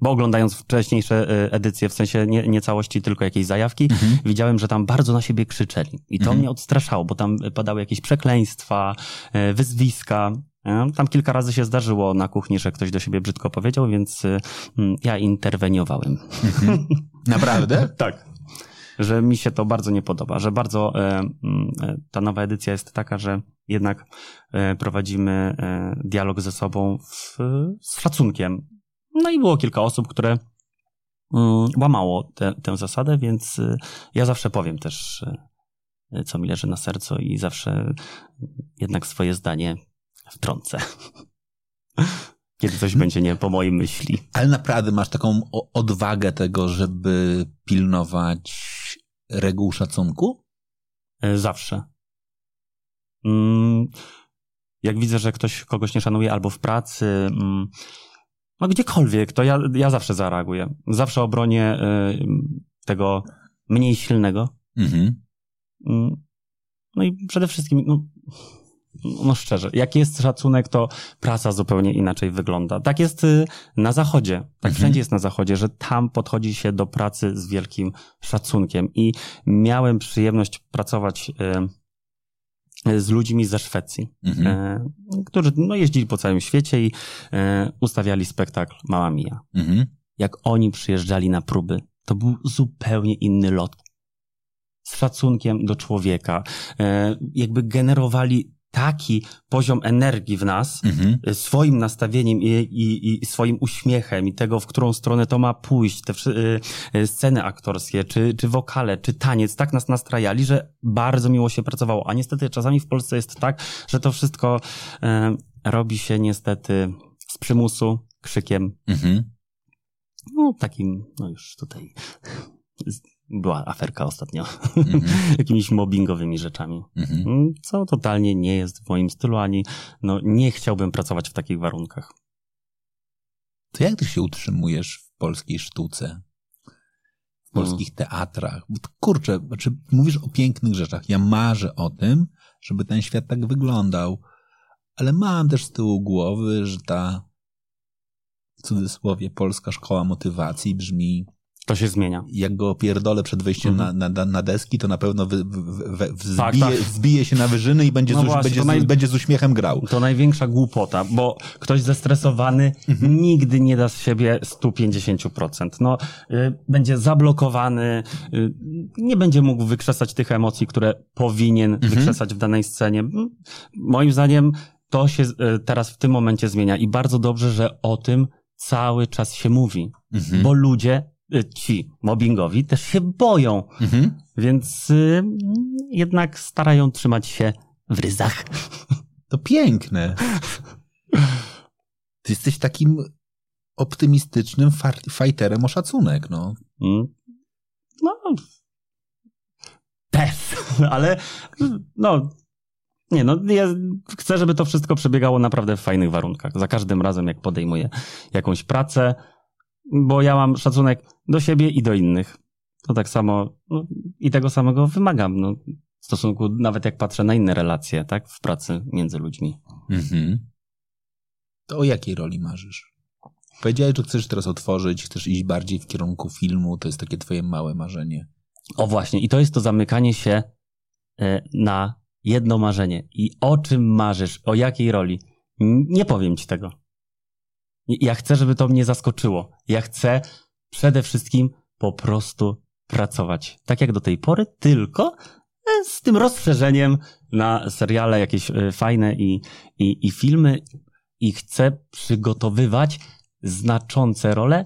Bo oglądając wcześniejsze e, edycje, w sensie nie, nie całości, tylko jakieś zajawki, Mhm. widziałem, że tam bardzo na siebie krzyczeli. I to Mhm. mnie odstraszało, bo tam padały jakieś przekleństwa, e, wyzwiska. E, Tam kilka razy się zdarzyło na kuchni, że ktoś do siebie brzydko powiedział, więc mm, ja interweniowałem. Naprawdę? Tak. że mi się to bardzo nie podoba, że bardzo mm, ta nowa edycja jest taka, że jednak prowadzimy dialog ze sobą w, z szacunkiem. No i było kilka osób, które mm, łamało tę- tę zasadę, więc e, ja zawsze powiem też, e, co mi leży na sercu i zawsze jednak swoje zdanie wtrącę. Kiedy coś będzie nie po mojej myśli. Ale naprawdę masz taką odwagę tego, żeby pilnować reguł szacunku? E, Zawsze. Mm, Jak widzę, że ktoś kogoś nie szanuje albo w pracy, mm, no gdziekolwiek, to ja, ja zawsze zareaguję. Zawsze obronię e, tego mniej silnego. Mhm. Mm, No i przede wszystkim, no, no szczerze, jak jest szacunek, to praca zupełnie inaczej wygląda. Tak jest y, na zachodzie. Tak Mhm. wszędzie jest na zachodzie, że tam podchodzi się do pracy z wielkim szacunkiem. I miałem przyjemność pracować y, z ludźmi ze Szwecji, Mhm. e, którzy no, jeździli po całym świecie i e, ustawiali spektakl Mała Mia Mhm. jak oni przyjeżdżali na próby, to był zupełnie inny lot. Z szacunkiem do człowieka. E, jakby generowali taki poziom energii w nas, Mhm. e, swoim nastawieniem i, i, i swoim uśmiechem i tego, w którą stronę to ma pójść, te e, e, sceny aktorskie, czy, czy wokale, czy taniec, tak nas nastrajali, że bardzo miło się pracowało. A niestety czasami w Polsce jest tak, że to wszystko e, robi się niestety z przymusu, krzykiem, Mhm. no takim, no już tutaj była aferka ostatnio, Mhm. jakimiś mobbingowymi rzeczami, Mhm. Mm, co totalnie nie jest w moim stylu, ani no nie chciałbym pracować w takich warunkach. To jak ty się utrzymujesz w polskiej sztuce? W polskich teatrach? Bo to, kurczę, znaczy mówisz o pięknych rzeczach. Ja marzę o tym, żeby ten świat tak wyglądał, ale mam też z tyłu głowy, że ta w cudzysłowie polska szkoła motywacji brzmi To się zmienia. jak go pierdolę przed wejściem Mhm. na, na, na deski, to na pewno wy, wy, wy, wzbije, Tak, tak. się na wyżyny i będzie, No z, właśnie, będzie, naj- będzie z uśmiechem grał. To największa głupota, bo ktoś zestresowany Mhm. nigdy nie da z siebie 150%. No, y, będzie zablokowany, y, nie będzie mógł wykrzesać tych emocji, które powinien Mhm. wykrzesać w danej scenie. Moim zdaniem to się y, teraz w tym momencie zmienia i bardzo dobrze, że o tym cały czas się mówi, Mhm. bo ludzie, ci mobbingowi też się boją, Mhm. więc y, jednak starają trzymać się w ryzach. To piękne. Ty jesteś takim optymistycznym fajterem o szacunek, no. Mm. No. Też, ale no. Nie, no ja chcę, żeby to wszystko przebiegało naprawdę w fajnych warunkach. Za każdym razem, jak podejmuję jakąś pracę, bo ja mam szacunek do siebie i do innych. To tak samo no, i tego samego wymagam. No, w stosunku, nawet jak patrzę na inne relacje, tak, w pracy między ludźmi. Mhm. To o jakiej roli marzysz? Powiedziałeś, że chcesz teraz otworzyć, chcesz iść bardziej w kierunku filmu, to jest takie twoje małe marzenie. O właśnie, i to jest to zamykanie się e, na jedno marzenie. I o czym marzysz? O jakiej roli? Nie powiem ci tego. Ja chcę, żeby to mnie zaskoczyło. Ja chcę przede wszystkim po prostu pracować. Tak jak do tej pory, tylko e, z tym rozszerzeniem na seriale jakieś e, fajne i, i, i filmy. I chcę przygotowywać znaczące role,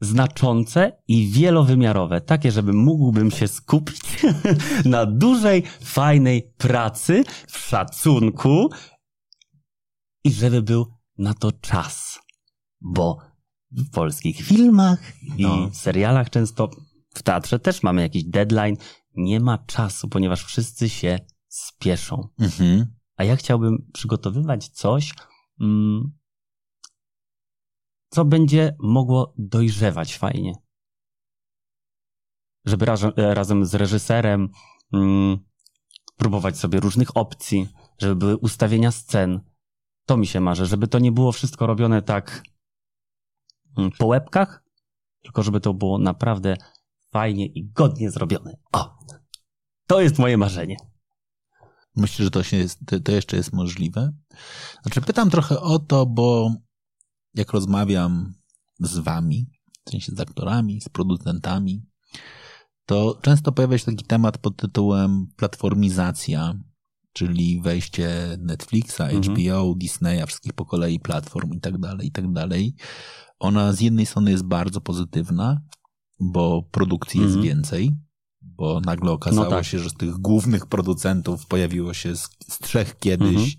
znaczące i wielowymiarowe. Takie, żeby mógłbym się skupić na dużej, fajnej pracy, w szacunku i żeby był na to czas. Bo w polskich filmach i No. serialach często, w teatrze też mamy jakiś deadline. Nie ma czasu, ponieważ wszyscy się spieszą. Mhm. A ja chciałbym przygotowywać coś, mm, co będzie mogło dojrzewać fajnie. Żeby razem, razem z reżyserem mm, próbować sobie różnych opcji, żeby były ustawienia scen. To mi się marzy, żeby to nie było wszystko robione tak mm, po łebkach, tylko żeby to było naprawdę fajnie i godnie zrobione. O! To jest moje marzenie. Myślę, że to, się jest, to- jeszcze jest możliwe. Znaczy, pytam trochę o to, bo jak rozmawiam z wami, w sensie z aktorami, z producentami, to często pojawia się taki temat pod tytułem platformizacja, czyli wejście Netflixa, Mhm. HBO, Disneya, wszystkich po kolei platform i tak dalej, i tak dalej. Ona z jednej strony jest bardzo pozytywna, bo produkcji jest Mhm. więcej, bo nagle okazało No tak. się, że z tych głównych producentów pojawiło się z, z trzech kiedyś, Mhm.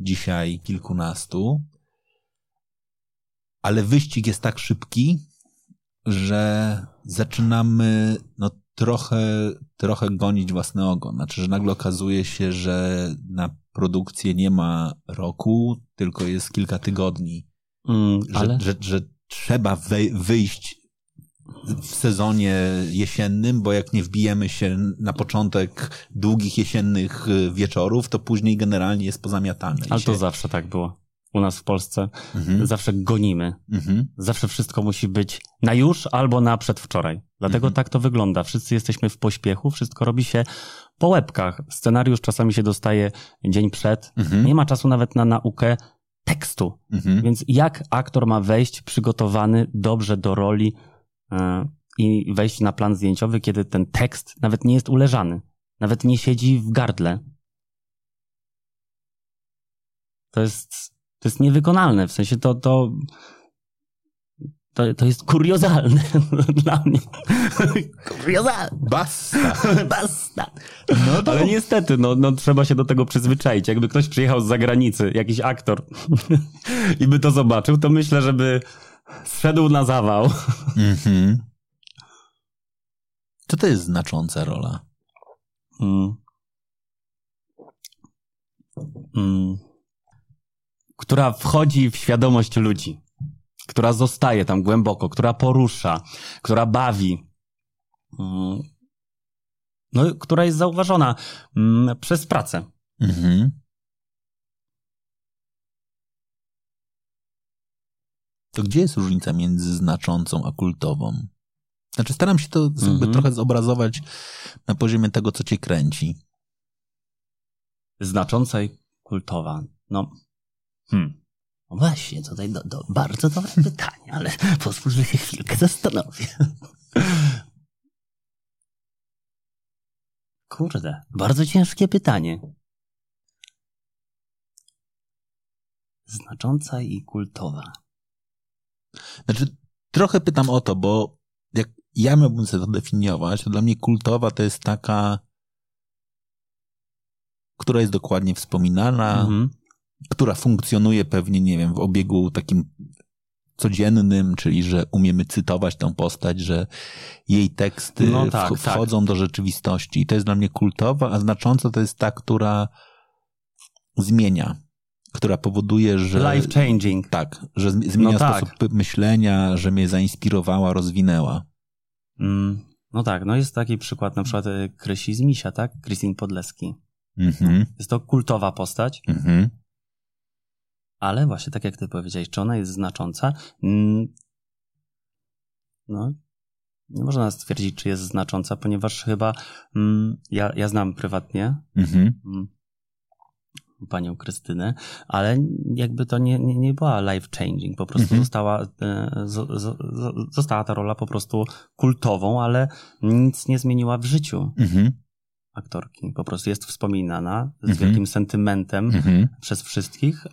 dzisiaj kilkunastu. Ale wyścig jest tak szybki, że zaczynamy no, trochę, trochę gonić własny ogon. Znaczy, że nagle okazuje się, że na produkcję nie ma roku, tylko jest kilka tygodni. Mm, Że, ale że, że trzeba wej- wyjść w sezonie jesiennym, bo jak nie wbijemy się na początek długich jesiennych y, wieczorów, to później generalnie jest pozamiatane. Ale to się- zawsze tak było. U nas w Polsce Mhm. zawsze gonimy. Mhm. Zawsze wszystko musi być na już albo na przedwczoraj. Dlatego Mhm. tak to wygląda. Wszyscy jesteśmy w pośpiechu, wszystko robi się po łebkach. Scenariusz czasami się dostaje dzień przed. Mhm. Nie ma czasu nawet na naukę tekstu. Mhm. Więc jak aktor ma wejść przygotowany dobrze do roli e, i wejść na plan zdjęciowy, kiedy ten tekst nawet nie jest uleżany, nawet nie siedzi w gardle? To jest, to jest niewykonalne. W sensie to, to, to, to jest kuriozalne dla mnie. kuriozalne. Basta! Basta. No to... Ale niestety, no, no trzeba się do tego przyzwyczaić. Jakby ktoś przyjechał z zagranicy, jakiś aktor i by to zobaczył, to myślę, żeby zszedł na zawał. Mhm. Co to jest znacząca rola? Mm. Mm. Która wchodzi w świadomość ludzi, która zostaje tam głęboko, która porusza, która bawi. Mm. No, która jest zauważona mm, przez pracę. Mhm. To gdzie jest różnica między znaczącą a kultową? Znaczy, staram się to Mhm. trochę zobrazować na poziomie tego, co cię kręci. znacząca i kultowa. No, hmm. No właśnie, tutaj do, do, bardzo dobre pytanie, ale pozwól, że się chwilkę zastanowię. Kurde, bardzo ciężkie pytanie. Znacząca i kultowa. Znaczy, trochę pytam o to, bo jak ja miałbym sobie to definiować, to dla mnie kultowa to jest taka, która jest dokładnie wspominana, Mhm. Która funkcjonuje pewnie, nie wiem, w obiegu takim codziennym, czyli że umiemy cytować tą postać, że jej teksty No tak, tak. wchodzą do rzeczywistości. I to jest dla mnie kultowa, a znacząca to jest ta, która zmienia, która powoduje, że... Life changing. Tak, że zmi- zmienia No tak. sposób myślenia, że mnie zainspirowała, rozwinęła. Mm, no tak, no jest taki przykład na przykład e, Krysi z Misia, tak? Krysin Podleski. Mhm, Jest to kultowa postać, mhm, Ale właśnie tak jak ty powiedziałeś, czy ona jest znacząca? Mm, No, nie można stwierdzić, czy jest znacząca, ponieważ chyba mm, ja, ja znam prywatnie mhm, mm, panią Krystynę, ale jakby to nie, nie, nie była life changing, po prostu Mhm. została, e, zo, zo, zo, została ta rola po prostu kultową, ale nic nie zmieniła w życiu mhm, aktorki. Po prostu jest wspominana z Mhm. wielkim sentymentem mhm. przez wszystkich.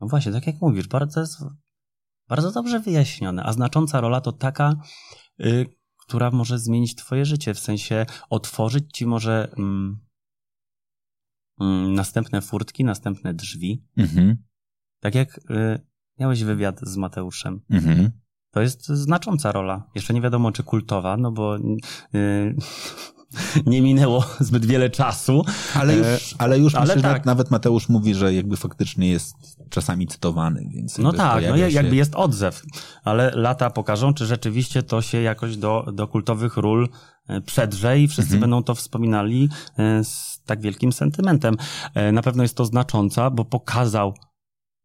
No właśnie, tak jak mówisz, bardzo jest bardzo dobrze wyjaśnione. A znacząca rola to taka, y, która może zmienić twoje życie, w sensie otworzyć ci może mm, mm, następne furtki, następne drzwi. Mhm, Tak jak y, miałeś wywiad z Mateuszem. mhm. To jest znacząca rola. Jeszcze nie wiadomo, czy kultowa, no bo y, nie minęło zbyt wiele czasu. Ale E, już, ale już ale myślę, tak. nawet Mateusz mówi, że jakby faktycznie jest czasami cytowany, więc No tak, no ja- jakby się... jest odzew, ale lata pokażą, czy rzeczywiście to się jakoś do, do kultowych ról e, przedrze i wszyscy Mhm. będą to wspominali e, z tak wielkim sentymentem. E, Na pewno jest to znacząca, bo pokazał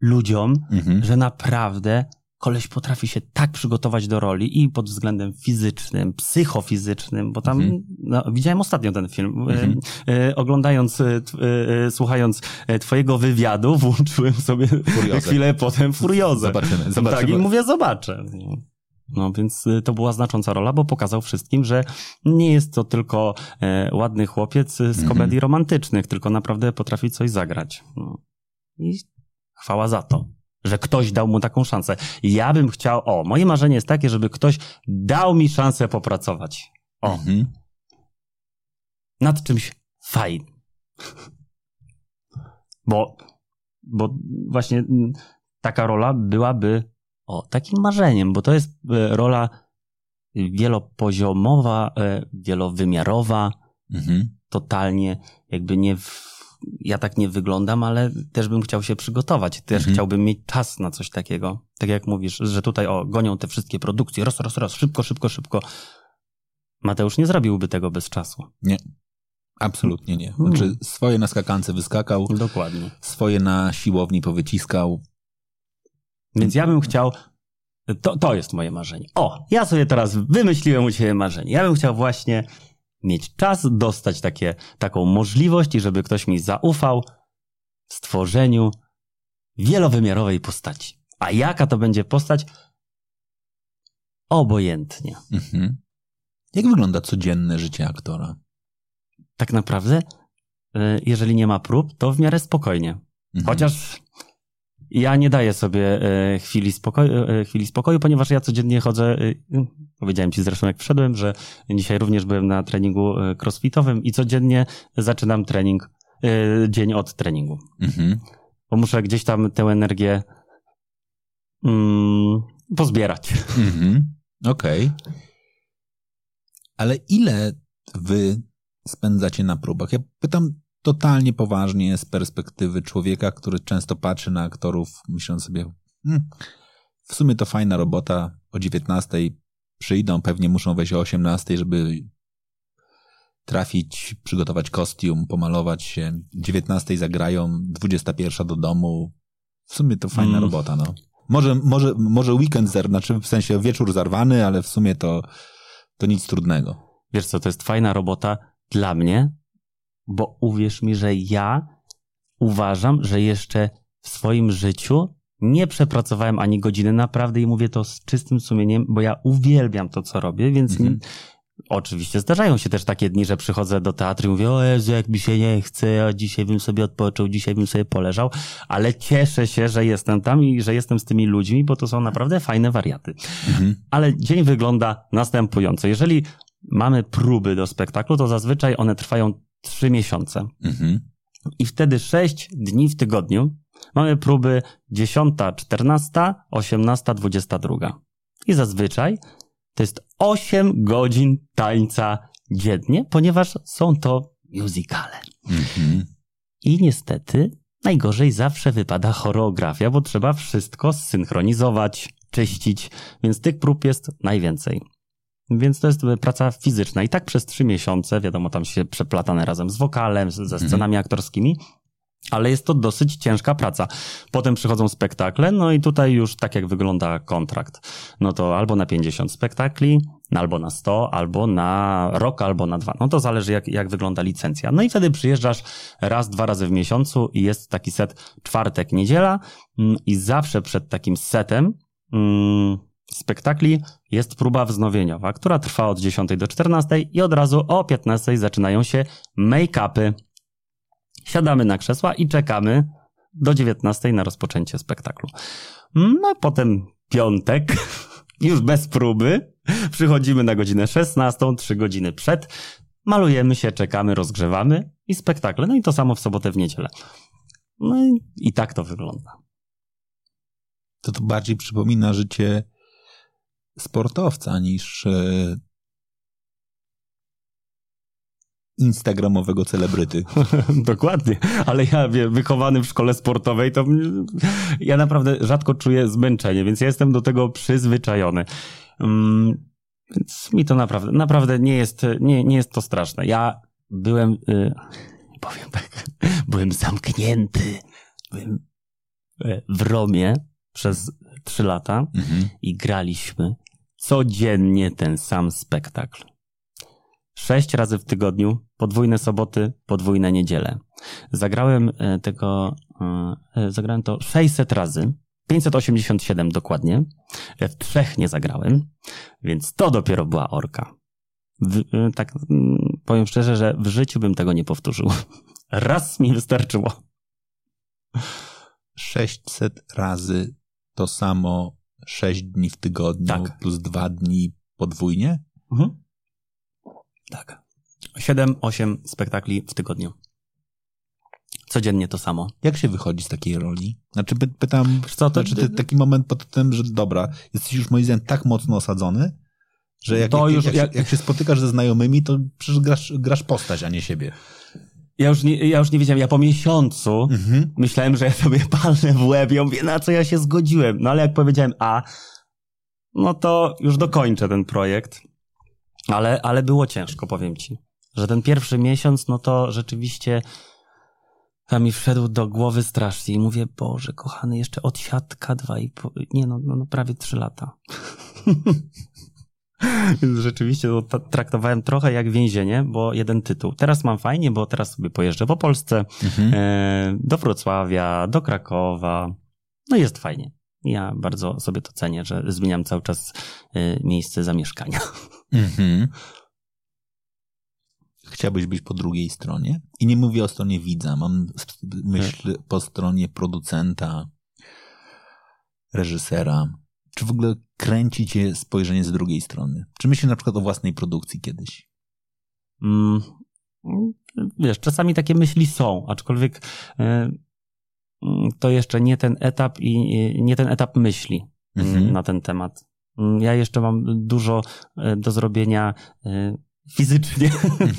ludziom, Mhm. że naprawdę koleś potrafi się tak przygotować do roli i pod względem fizycznym, psychofizycznym, bo tam Mhm. no, widziałem ostatnio ten film. E, Mhm. E, oglądając, e, e, słuchając e, twojego wywiadu, włączyłem sobie Furiozę. chwilę potem furiozę. Zobaczymy, zobaczymy. Tak, i mówię, zobaczę. No więc to była znacząca rola, bo pokazał wszystkim, że nie jest to tylko ładny chłopiec z Mhm. komedii romantycznych, tylko naprawdę potrafi coś zagrać. No. I chwała za to, że ktoś dał mu taką szansę. Ja bym chciał, o, moje marzenie jest takie, żeby ktoś dał mi szansę popracować. O, Mhm. nad czymś fajnym. Bo, bo właśnie taka rola byłaby o, takim marzeniem, bo to jest e, rola wielopoziomowa, e, wielowymiarowa, Mhm. totalnie jakby nie w, ja tak nie wyglądam, ale też bym chciał się przygotować. Też Mhm. chciałbym mieć czas na coś takiego. Tak jak mówisz, że tutaj o, gonią te wszystkie produkcje, raz, raz, raz, szybko, szybko, szybko. Mateusz nie zrobiłby tego bez czasu. Absolutnie nie. Mm. Znaczy, swoje na skakance wyskakał, Dokładnie. swoje na siłowni powyciskał. Więc ja bym chciał. To, to jest moje marzenie. O, ja sobie teraz wymyśliłem u ciebie marzenie. Ja bym chciał właśnie mieć czas, dostać takie, taką możliwość i żeby ktoś mi zaufał w stworzeniu wielowymiarowej postaci. A jaka to będzie postać? Obojętnie. Mhm. Jak wygląda codzienne życie aktora? Tak naprawdę, y, jeżeli nie ma prób, to w miarę spokojnie. Mhm. Chociaż ja nie daję sobie e, chwili, spokoju, e, chwili spokoju, ponieważ ja codziennie chodzę. e, Powiedziałem ci zresztą, jak wszedłem, że dzisiaj również byłem na treningu crossfitowym i codziennie zaczynam trening, dzień od treningu. Mhm. Bo muszę gdzieś tam tę energię mm, pozbierać. Mhm. Okej. Ale ile wy spędzacie na próbach? Ja pytam totalnie poważnie z perspektywy człowieka, który często patrzy na aktorów, myśląc sobie, hmm, w sumie to fajna robota, o 19 przyjdą, pewnie muszą wejść o 18, żeby trafić, przygotować kostium, pomalować się, 19 zagrają, 21 do domu. W sumie to fajna Mm. robota, no. Może, może, może weekend, zer, znaczy w sensie wieczór zarwany, ale w sumie to, to nic trudnego. Wiesz co, to jest fajna robota dla mnie, bo uwierz mi, że ja uważam, że jeszcze w swoim życiu nie przepracowałem ani godziny naprawdę i mówię to z czystym sumieniem, bo ja uwielbiam to, co robię, więc Mhm. oczywiście zdarzają się też takie dni, że przychodzę do teatru i mówię, o Jezu, jak mi się nie chce, a dzisiaj bym sobie odpoczął, dzisiaj bym sobie poleżał, ale cieszę się, że jestem tam i że jestem z tymi ludźmi, bo to są naprawdę fajne wariaty Mhm. ale dzień wygląda następująco. Jeżeli mamy próby do spektaklu, to zazwyczaj one trwają trzy miesiące. Mhm. I wtedy sześć dni w tygodniu mamy próby 10, 14, 18, 22. I zazwyczaj to jest 8 godzin tańca dziennie, ponieważ są to musicale. Mhm. I niestety najgorzej zawsze wypada choreografia, bo trzeba wszystko zsynchronizować, czyścić, więc tych prób jest najwięcej. Więc to jest praca fizyczna. I tak przez trzy miesiące, wiadomo, tam się przeplatane razem z wokalem, ze scenami aktorskimi, ale jest to dosyć ciężka praca. Potem przychodzą spektakle, no i tutaj już tak jak wygląda kontrakt. No to albo na 50 spektakli, albo na 100, albo na rok, albo na dwa. No to zależy jak, jak wygląda licencja. No i wtedy przyjeżdżasz raz, dwa razy w miesiącu i jest taki set czwartek, niedziela mm, i zawsze przed takim setem mm, spektakli jest próba wznowieniowa, która trwa od 10 do 14 i od razu o 15 zaczynają się make-upy. Siadamy na krzesła i czekamy do 19 na rozpoczęcie spektaklu. No a potem piątek, już bez próby, przychodzimy na godzinę 16, 3 godziny przed, malujemy się, czekamy, rozgrzewamy i spektakle. No i to samo w sobotę, w niedzielę. No i, i tak to wygląda. To to bardziej przypomina życie sportowca niż e, instagramowego celebryty. Dokładnie, ale ja wie, wychowany w szkole sportowej, to ja naprawdę rzadko czuję zmęczenie, więc ja jestem do tego przyzwyczajony. Mm, Więc mi to naprawdę, naprawdę nie jest, nie, nie jest to straszne. Ja byłem, y, powiem tak, byłem zamknięty. Byłem e, w Romie przez trzy lata Mhm. i graliśmy codziennie ten sam spektakl. Sześć razy w tygodniu, podwójne soboty, podwójne niedziele. Zagrałem e, tego, e, e, zagrałem to 600 razy 587 dokładnie. W trzech nie zagrałem, więc to dopiero była orka. W, tak mm, powiem szczerze, że w życiu bym tego nie powtórzył. Raz mi wystarczyło. 600 razy to samo 6 dni w tygodniu Tak. plus 2 dni podwójnie? Mhm. Tak. 7-8 spektakli w tygodniu. Codziennie to samo. Jak się wychodzi z takiej roli? Znaczy py, pytam, co, to- znaczy ty, taki moment pod tym, że dobra, jesteś już moim zdaniem tak mocno osadzony, że jak, To jak, już- jak, jak- Się, jak się spotykasz ze znajomymi, to przecież grasz, grasz postać, a nie siebie. Ja już nie, ja już nie wiedziałem, ja po miesiącu Mhm. myślałem, że ja sobie palnę w łeb i ja mówię, na co ja się zgodziłem. No ale jak powiedziałem A, no to już dokończę ten projekt. Ale, ale było ciężko, powiem ci. Że ten pierwszy miesiąc, no to rzeczywiście tam mi wszedł do głowy strasznie i mówię, Boże, kochany, jeszcze odsiadka dwa i po... Nie no, no, no prawie trzy lata. Więc rzeczywiście to ta- traktowałem trochę jak więzienie, bo jeden tytuł. Teraz mam fajnie, bo teraz sobie pojeżdżę po Polsce, Mhm. e, do Wrocławia, do Krakowa. No jest fajnie. Ja bardzo sobie to cenię, że zmieniam cały czas e, miejsce zamieszkania. Mhm. Chciałbyś być po drugiej stronie? I nie mówię o stronie widza, mam myśl po stronie producenta, reżysera. Czy w ogóle kręci cię spojrzenie z drugiej strony? Czy myślisz na przykład o własnej produkcji kiedyś? Mm, wiesz, czasami takie myśli są, aczkolwiek e, mm, to jeszcze nie ten etap i nie ten etap myśli Mhm. mm, na ten temat. Mm, Ja jeszcze mam dużo e, do zrobienia fizycznie.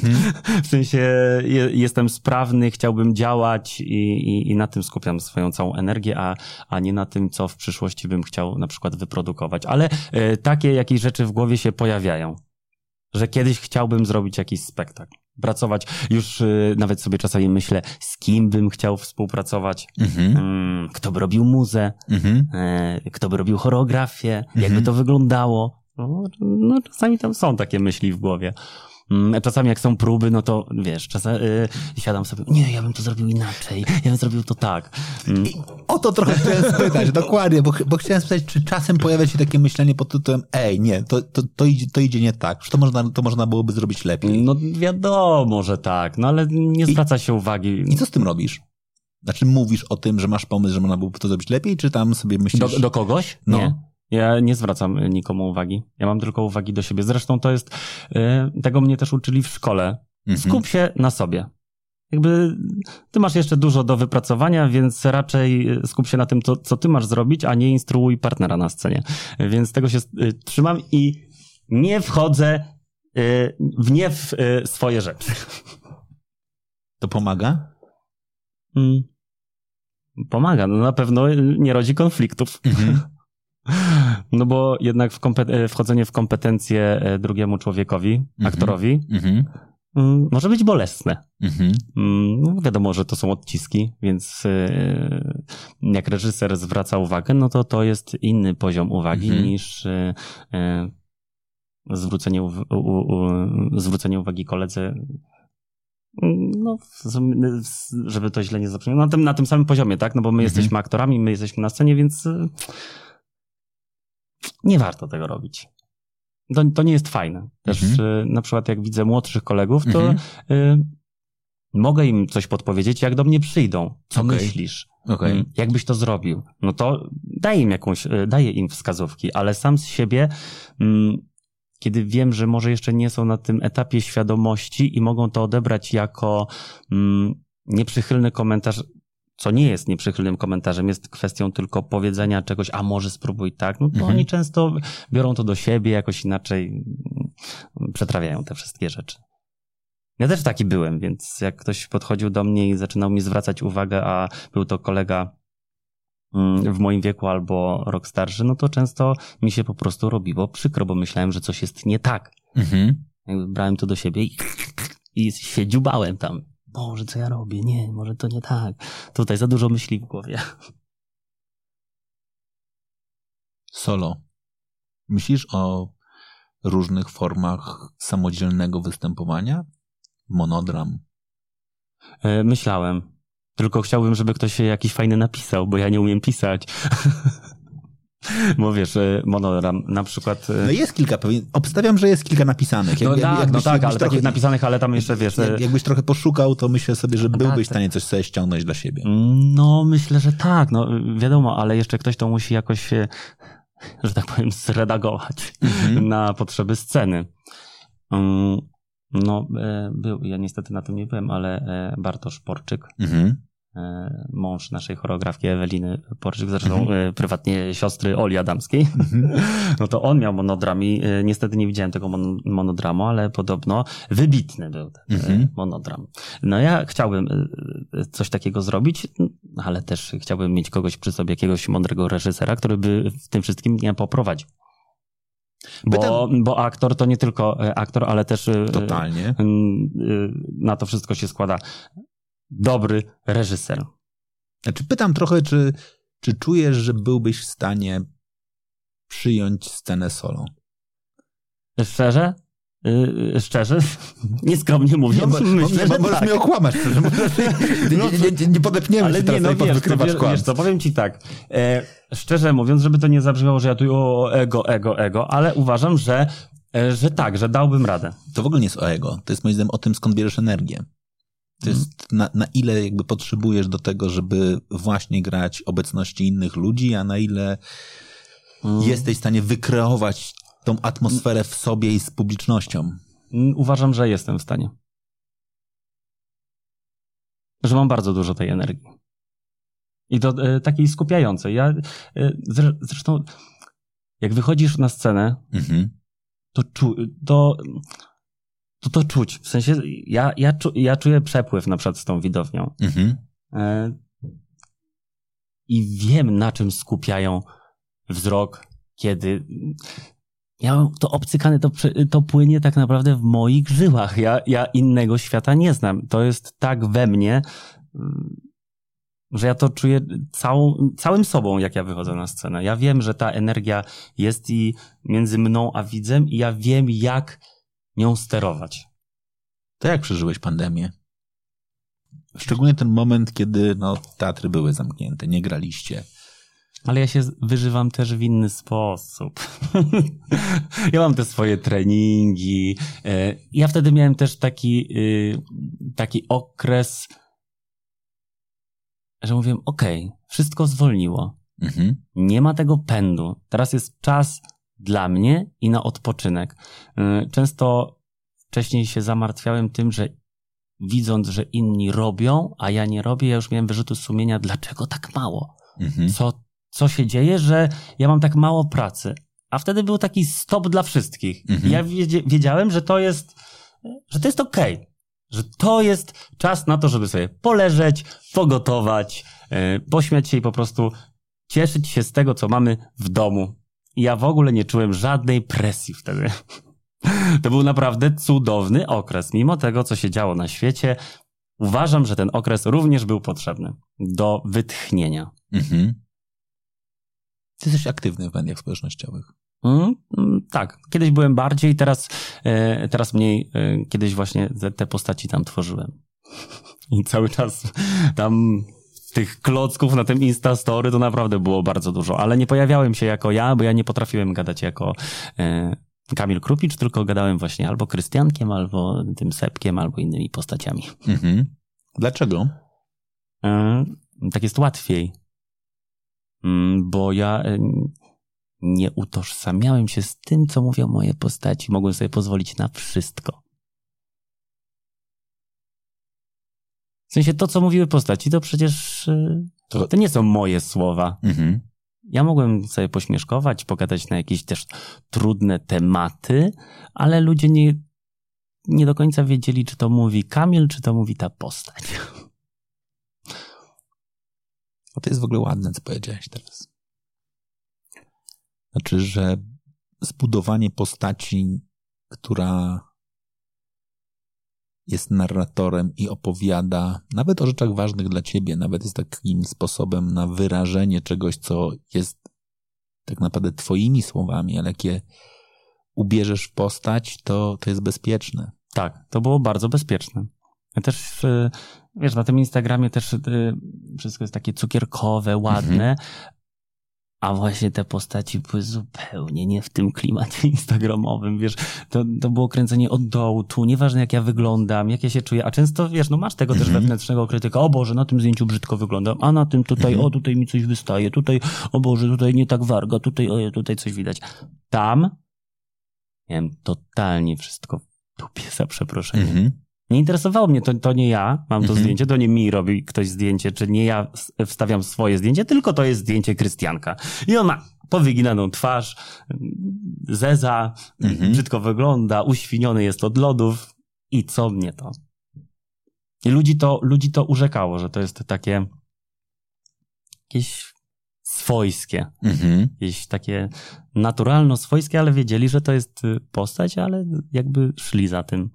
W sensie je, jestem sprawny, chciałbym działać i, i, i na tym skupiam swoją całą energię, a, a nie na tym, co w przyszłości bym chciał na przykład wyprodukować. Ale e, takie jakieś rzeczy w głowie się pojawiają, że kiedyś chciałbym zrobić jakiś spektakl. Pracować, już e, nawet sobie czasami myślę, z kim bym chciał współpracować, Mhm. mm, kto by robił muzę, Mhm. e, kto by robił choreografię, Mhm. jakby to wyglądało. No, no, czasami tam są takie myśli w głowie. Mm, Czasami jak są próby, no to wiesz, czasami y, siadam sobie, nie, ja bym to zrobił inaczej, ja bym zrobił to tak. Mm, O to trochę chciałem spytać, dokładnie, bo, bo chciałem spytać, czy czasem pojawia się takie myślenie pod tytułem ej, nie, to, to, to, idzie, to idzie nie tak, to można, to można byłoby zrobić lepiej. No wiadomo, że tak, no ale nie zwraca się uwagi. I co z tym robisz? Znaczy mówisz o tym, że masz pomysł, że można byłoby to zrobić lepiej, czy tam sobie myślisz... Do, do kogoś? No. Nie. Ja nie zwracam y, nikomu uwagi. Ja mam tylko uwagi do siebie. Zresztą to jest, y, tego mnie też uczyli w szkole. Mhm. Skup się na sobie. Jakby ty masz jeszcze dużo do wypracowania, więc raczej y, skup się na tym, co, co ty masz zrobić, a nie instruuj partnera na scenie. Więc tego się trzymam i nie wchodzę w nie w swoje rzeczy. To pomaga? Mm. Pomaga, no na pewno nie rodzi konfliktów. Mhm. No bo jednak w e, wchodzenie w kompetencje e, drugiemu człowiekowi, Mhm. aktorowi, Mhm. mm, może być bolesne. Mhm. Mm, No wiadomo, że to są odciski, więc e, jak reżyser zwraca uwagę, no to to jest inny poziom uwagi niż zwrócenie, u, u, u, zwrócenie uwagi koledze. No, żeby to źle nie zabrzmiało, na tym, na tym samym poziomie, tak? No bo my Mhm. jesteśmy aktorami, my jesteśmy na scenie, więc nie warto tego robić. To, to nie jest fajne. Też Mhm. e, na przykład jak widzę młodszych kolegów, to Mhm. y, mogę im coś podpowiedzieć, jak do mnie przyjdą. Co Okej. myślisz? Okej. Mm, Jakbyś to zrobił? No to daję im jakąś, y, daję im wskazówki, ale sam z siebie, mm, kiedy wiem, że może jeszcze nie są na tym etapie świadomości i mogą to odebrać jako mm, nieprzychylny komentarz, co nie jest nieprzychylnym komentarzem, jest kwestią tylko powiedzenia czegoś, a może spróbuj tak, no to Mhm. oni często biorą to do siebie, jakoś inaczej mm, przetrawiają te wszystkie rzeczy. Ja też taki byłem, więc jak ktoś podchodził do mnie i zaczynał mi zwracać uwagę, a był to kolega mm, w moim wieku albo rok starszy, no to często mi się po prostu robiło przykro, bo myślałem, że coś jest nie tak. Mhm. Brałem to do siebie i, i się dziubałem tam. Boże, co ja robię? Nie, może to nie tak. Tutaj za dużo myśli w głowie. Solo. Myślisz o różnych formach samodzielnego występowania? Monodram. E, Myślałem. Tylko chciałbym, żeby ktoś się jakiś fajny napisał, bo ja nie umiem pisać. E, monoram na przykład... e, No jest kilka, pewnie. Obstawiam, że jest kilka napisanych. No Jak- tak, no tak, jakbyś ale trochę- takich napisanych, ale tam jeszcze wiesz... e, Jak, jakbyś trochę poszukał, to myślę sobie, że byłbyś tak, w stanie coś sobie ściągnąć dla siebie. No, myślę, że tak. No, wiadomo, ale jeszcze ktoś to musi jakoś, e, że tak powiem, zredagować Mhm. na potrzeby sceny. Mm, No, e, był, ja niestety na tym nie byłem, ale e, Bartosz Porczyk, Mhm. E, mąż naszej choreografki Eweliny Porczyk, zresztą Mhm. e, prywatnie siostry Oli Adamskiej, no to on miał monodram i e, niestety nie widziałem tego mon- monodramu, ale podobno wybitny był ten Mhm. monodram. No ja chciałbym coś takiego zrobić, ale też chciałbym mieć kogoś przy sobie, jakiegoś mądrego reżysera, który by w tym wszystkim mnie poprowadził. Bo, bo aktor to nie tylko aktor, ale też Totalnie. na to wszystko się składa dobry reżyser. Znaczy pytam trochę, czy, czy czujesz, że byłbyś w stanie przyjąć scenę solo? Szczerze? Yy, szczerze? Nieskromnie mówiąc, bo, myślę, bo, że możesz tak. mnie okłamać, szczerze mówiąc. Nie, nie, nie, nie podepniemy Ale się nie, teraz no tutaj pod wiesz, wiesz, wiesz co, powiem ci tak. E, szczerze mówiąc, żeby to nie zabrzmiało, że ja tu o ego, ego, ego, ale uważam, że, e, że tak, że dałbym radę. To w ogóle nie jest o ego. To jest moim zdaniem o tym, skąd bierzesz energię. To Mhm. jest na, na ile jakby potrzebujesz do tego, żeby właśnie grać obecności innych ludzi, a na ile Mm. jesteś w stanie wykreować tą atmosferę w sobie i z publicznością. Uważam, że jestem w stanie. Że mam bardzo dużo tej energii. I to e, takiej skupiającej. Ja, e, zre, zresztą, jak wychodzisz na scenę, Mhm. to, czu, to, to to czuć. W sensie, ja, ja, czu, ja czuję przepływ na przykład z tą widownią. Mhm. E, I wiem, na czym skupiają wzrok, kiedy. Ja to obcykane, to, to płynie tak naprawdę w moich żyłach. Ja, ja innego świata nie znam. To jest tak we mnie, mm, że ja to czuję całą, całym sobą, jak ja wychodzę na scenę. Ja wiem, że ta energia jest i między mną a widzem, i ja wiem, jak nią sterować. To jak przeżyłeś pandemię? Szczególnie ten moment, kiedy no, teatry były zamknięte, nie graliście. Ale ja się wyżywam też w inny sposób. ja mam te swoje treningi. e, Ja wtedy miałem też taki, y, taki okres, że mówiłem, okej, wszystko zwolniło. Mhm. Nie ma tego pędu. Teraz jest czas dla mnie i na odpoczynek. Y, Często wcześniej się zamartwiałem tym, że widząc, że inni robią, a ja nie robię, ja już miałem wyrzutu sumienia, dlaczego tak mało? Mhm. co, co się dzieje, że ja mam tak mało pracy. A wtedy był taki stop dla wszystkich. Mhm. Ja wiedziałem, że to jest, że to jest okej. Że to jest czas na to, żeby sobie poleżeć, pogotować, e, pośmiać się i po prostu cieszyć się z tego, co mamy w domu. I ja w ogóle nie czułem żadnej presji wtedy. To był naprawdę cudowny okres. Mimo tego, co się działo na świecie, uważam, że ten okres również był potrzebny do wytchnienia. Mhm. Ty jesteś aktywny w mediach społecznościowych. Mm, mm, tak, kiedyś byłem bardziej, teraz, e, teraz mniej. E, kiedyś właśnie te, te postaci tam tworzyłem. I cały czas tam tych klocków na tym Instastory to naprawdę było bardzo dużo, ale nie pojawiałem się jako ja, bo ja nie potrafiłem gadać jako e, Kamil Krupicz, tylko gadałem właśnie albo Krystiankiem, albo tym Sepkiem, albo innymi postaciami. Mhm. Dlaczego? E, tak jest łatwiej. Mm, Bo ja e, nie utożsamiałem się z tym, co mówią moje postaci. Mogłem sobie pozwolić na wszystko. W sensie to, co mówiły postaci, to przecież e, To- to nie są moje słowa. Mhm. Ja mogłem sobie pośmieszkować, pogadać na jakieś też trudne tematy, ale ludzie nie, nie do końca wiedzieli, czy to mówi Kamil, czy to mówi ta postać. A to jest w ogóle ładne, co powiedziałeś teraz. Znaczy, że zbudowanie postaci, która jest narratorem i opowiada nawet o rzeczach ważnych dla ciebie, nawet jest takim sposobem na wyrażenie czegoś, co jest tak naprawdę twoimi słowami, ale jak je ubierzesz w postać, to, to jest bezpieczne. Tak, to było bardzo bezpieczne. Też, y, wiesz, na tym Instagramie też y, wszystko jest takie cukierkowe, ładne, a właśnie te postaci były zupełnie nie w tym klimacie instagramowym, wiesz, to, to było kręcenie od dołu, tu, nieważne jak ja wyglądam, jak ja się czuję, a często, wiesz, no masz tego też Mhm. wewnętrznego krytyka, o Boże, na tym zdjęciu brzydko wyglądam, a na tym tutaj, Mhm. o tutaj mi coś wystaje, tutaj, o Boże, tutaj nie tak warga, tutaj, o tutaj coś widać. Tam miałem totalnie wszystko w dupie, za przeproszeniem. Mhm. Nie interesowało mnie, to, to nie ja mam to Mhm. zdjęcie, to nie mi robi ktoś zdjęcie, czy nie ja wstawiam swoje zdjęcie, tylko to jest zdjęcie Krystianka. I on ma powyginaną twarz, zeza, Mhm. brzydko wygląda, uświniony jest od lodów i co mnie to? I ludzi to, ludzi to urzekało, że to jest takie jakieś swojskie, Mhm. jakieś takie naturalno-swojskie, ale wiedzieli, że to jest postać, ale jakby szli za tym.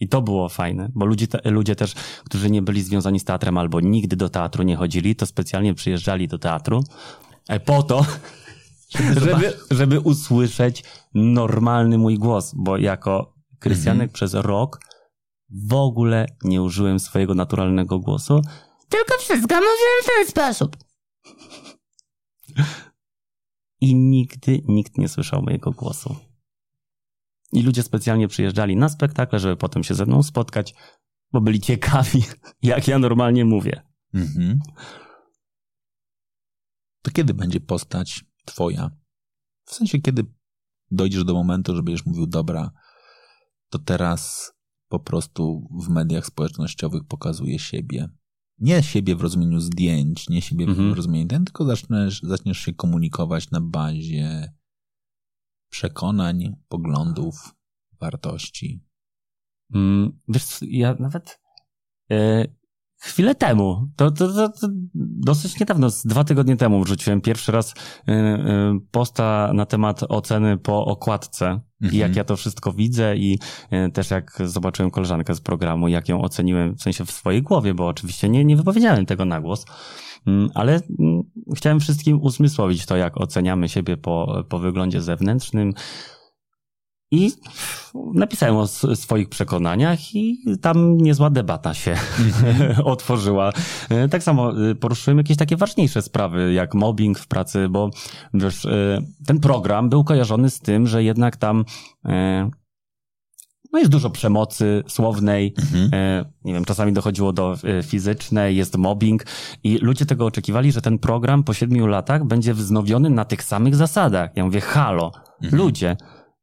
I to było fajne, bo ludzie, te, ludzie też, którzy nie byli związani z teatrem albo nigdy do teatru nie chodzili, to specjalnie przyjeżdżali do teatru e, po to, żeby, żeby usłyszeć normalny mój głos, bo jako Krystianek Mhm. przez rok w ogóle nie użyłem swojego naturalnego głosu, Tylko wszystko mówiłem w ten sposób. i nigdy nikt nie słyszał mojego głosu. I ludzie specjalnie przyjeżdżali na spektakle, żeby potem się ze mną spotkać, bo byli ciekawi, jak ja normalnie mówię. Mhm. To kiedy będzie postać twoja? W sensie, kiedy dojdziesz do momentu, że będziesz mówił, dobra, to teraz po prostu w mediach społecznościowych pokazuję siebie. Nie siebie w rozumieniu zdjęć, nie siebie Mhm. w rozumieniu ten, tylko zaczniesz, zaczniesz się komunikować na bazie przekonań, poglądów, wartości. Mm, Wiesz, ja nawet e, chwilę temu, to, to, to, to dosyć niedawno, z dwa tygodnie temu wrzuciłem pierwszy raz e, e, posta na temat oceny po okładce i Mhm. jak ja to wszystko widzę i też jak zobaczyłem koleżankę z programu, jak ją oceniłem, w sensie w swojej głowie, bo oczywiście nie, nie wypowiedziałem tego na głos, ale mm, chciałem wszystkim uzmysłowić to, jak oceniamy siebie po, po wyglądzie zewnętrznym, i napisałem o swoich przekonaniach i tam niezła debata się otworzyła. E, Tak samo e, poruszyłem jakieś takie ważniejsze sprawy, jak mobbing w pracy, bo wiesz, e, ten program był kojarzony z tym, że jednak tam no jest dużo przemocy słownej, Mhm. E, nie wiem, czasami dochodziło do e, fizycznej, jest mobbing i ludzie tego oczekiwali, że ten program po siedmiu latach będzie wznowiony na tych samych zasadach. Ja mówię, halo, Mhm. ludzie,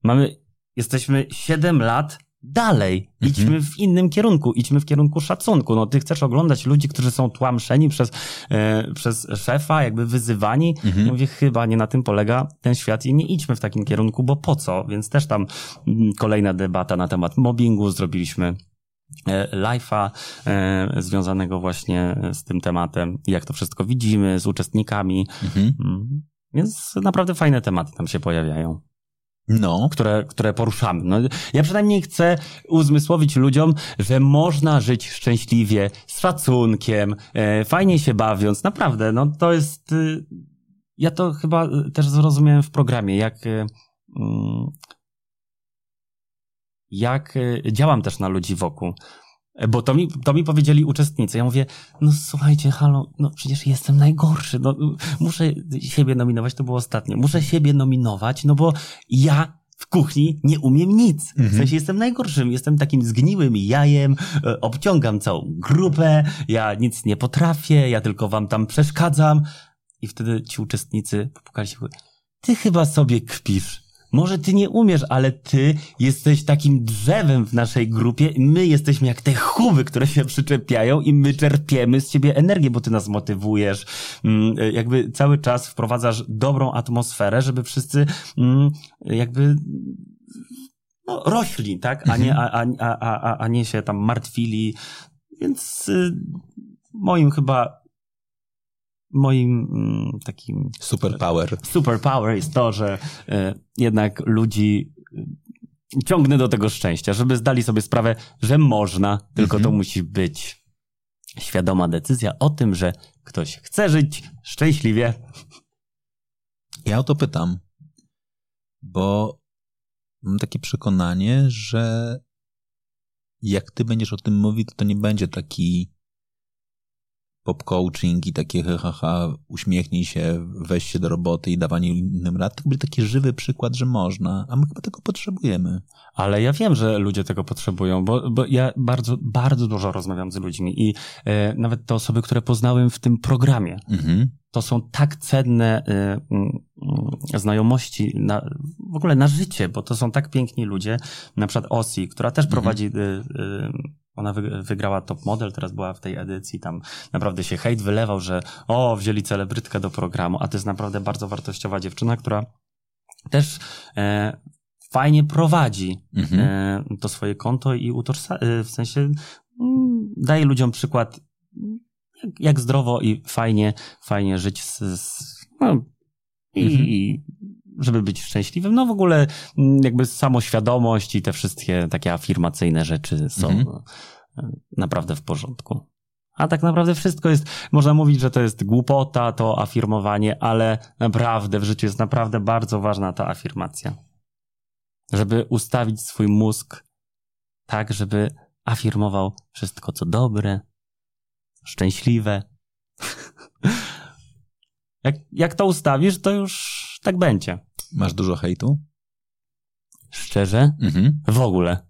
mamy, jesteśmy siedem lat dalej. Idźmy w innym kierunku, idźmy w kierunku szacunku. No ty chcesz oglądać ludzi, którzy są tłamszeni przez, e, przez szefa, jakby wyzywani. Mhm. Ja Mówię, chyba nie na tym polega ten świat i nie idźmy w takim kierunku, bo po co? Więc też tam mm, kolejna debata na temat mobbingu. Zrobiliśmy e, live'a e, związanego właśnie z tym tematem, jak to wszystko widzimy z uczestnikami. Mhm. Mm. Więc naprawdę fajne tematy tam się pojawiają No, które, które poruszamy. No, ja przynajmniej chcę uzmysłowić ludziom, że można żyć szczęśliwie, z szacunkiem, e, fajnie się bawiąc. Naprawdę, no to jest. Y, ja to chyba y, też zrozumiałem w programie, jak. Mm, jak działam też na ludzi wokół. Bo to mi, to mi powiedzieli uczestnicy. Ja mówię, no słuchajcie, halo, no przecież jestem najgorszy. No, muszę siebie nominować, to było ostatnie. Muszę siebie nominować, no bo ja w kuchni nie umiem nic. W Mhm. sensie jestem najgorszym, jestem takim zgniłym jajem, e, obciągam całą grupę, ja nic nie potrafię, ja tylko wam tam przeszkadzam. I wtedy ci uczestnicy popukali się, ty chyba sobie kpisz. Może ty nie umiesz, ale ty jesteś takim drzewem w naszej grupie. My jesteśmy jak te chuwy, które się przyczepiają i my czerpiemy z ciebie energię, bo ty nas motywujesz. Mm, Jakby cały czas wprowadzasz dobrą atmosferę, żeby wszyscy mm, jakby no, rośli, tak? A nie, a, a, a, a, a nie się tam martwili. Więc y, moim chyba moim mm, takim superpower. superpower jest to, że e, jednak ludzi e, ciągnę do tego szczęścia, żeby zdali sobie sprawę, że można, tylko Mhm. to musi być świadoma decyzja o tym, że ktoś chce żyć szczęśliwie. Ja o to pytam, bo mam takie przekonanie, że jak ty będziesz o tym mówił, to to nie będzie taki pop coaching i takie haha, uśmiechnij się, weź się do roboty i dawanie innym rad. To będzie taki żywy przykład, że można, a my chyba tego potrzebujemy. Ale ja wiem, że ludzie tego potrzebują, bo, bo ja bardzo, bardzo dużo rozmawiam z ludźmi i e, nawet te osoby, które poznałem w tym programie, Mhm. to są tak cenne e, mm, mm, znajomości na, w ogóle na życie, bo to są tak piękni ludzie. Na przykład Osi, która też prowadzi, e, e, ona wy, wygrała top model, teraz była w tej edycji, tam naprawdę się hejt wylewał, że o, wzięli celebrytkę do programu, a to jest naprawdę bardzo wartościowa dziewczyna, która też e, fajnie prowadzi Mhm. e, to swoje konto i utożsa- e, w sensie mm, daje ludziom przykład, jak, jak zdrowo i fajnie, fajnie żyć z, z no, i, Mhm. i żeby być szczęśliwym. No w ogóle mm, jakby samoświadomość i te wszystkie takie afirmacyjne rzeczy są Mhm. e, naprawdę w porządku. A tak naprawdę wszystko jest, można mówić, że to jest głupota, to afirmowanie, ale naprawdę w życiu jest naprawdę bardzo ważna ta afirmacja. Żeby ustawić swój mózg tak, żeby afirmował wszystko, co dobre, szczęśliwe. jak, jak to ustawisz, to już tak będzie. Masz dużo hejtu? Szczerze, Mhm. w ogóle.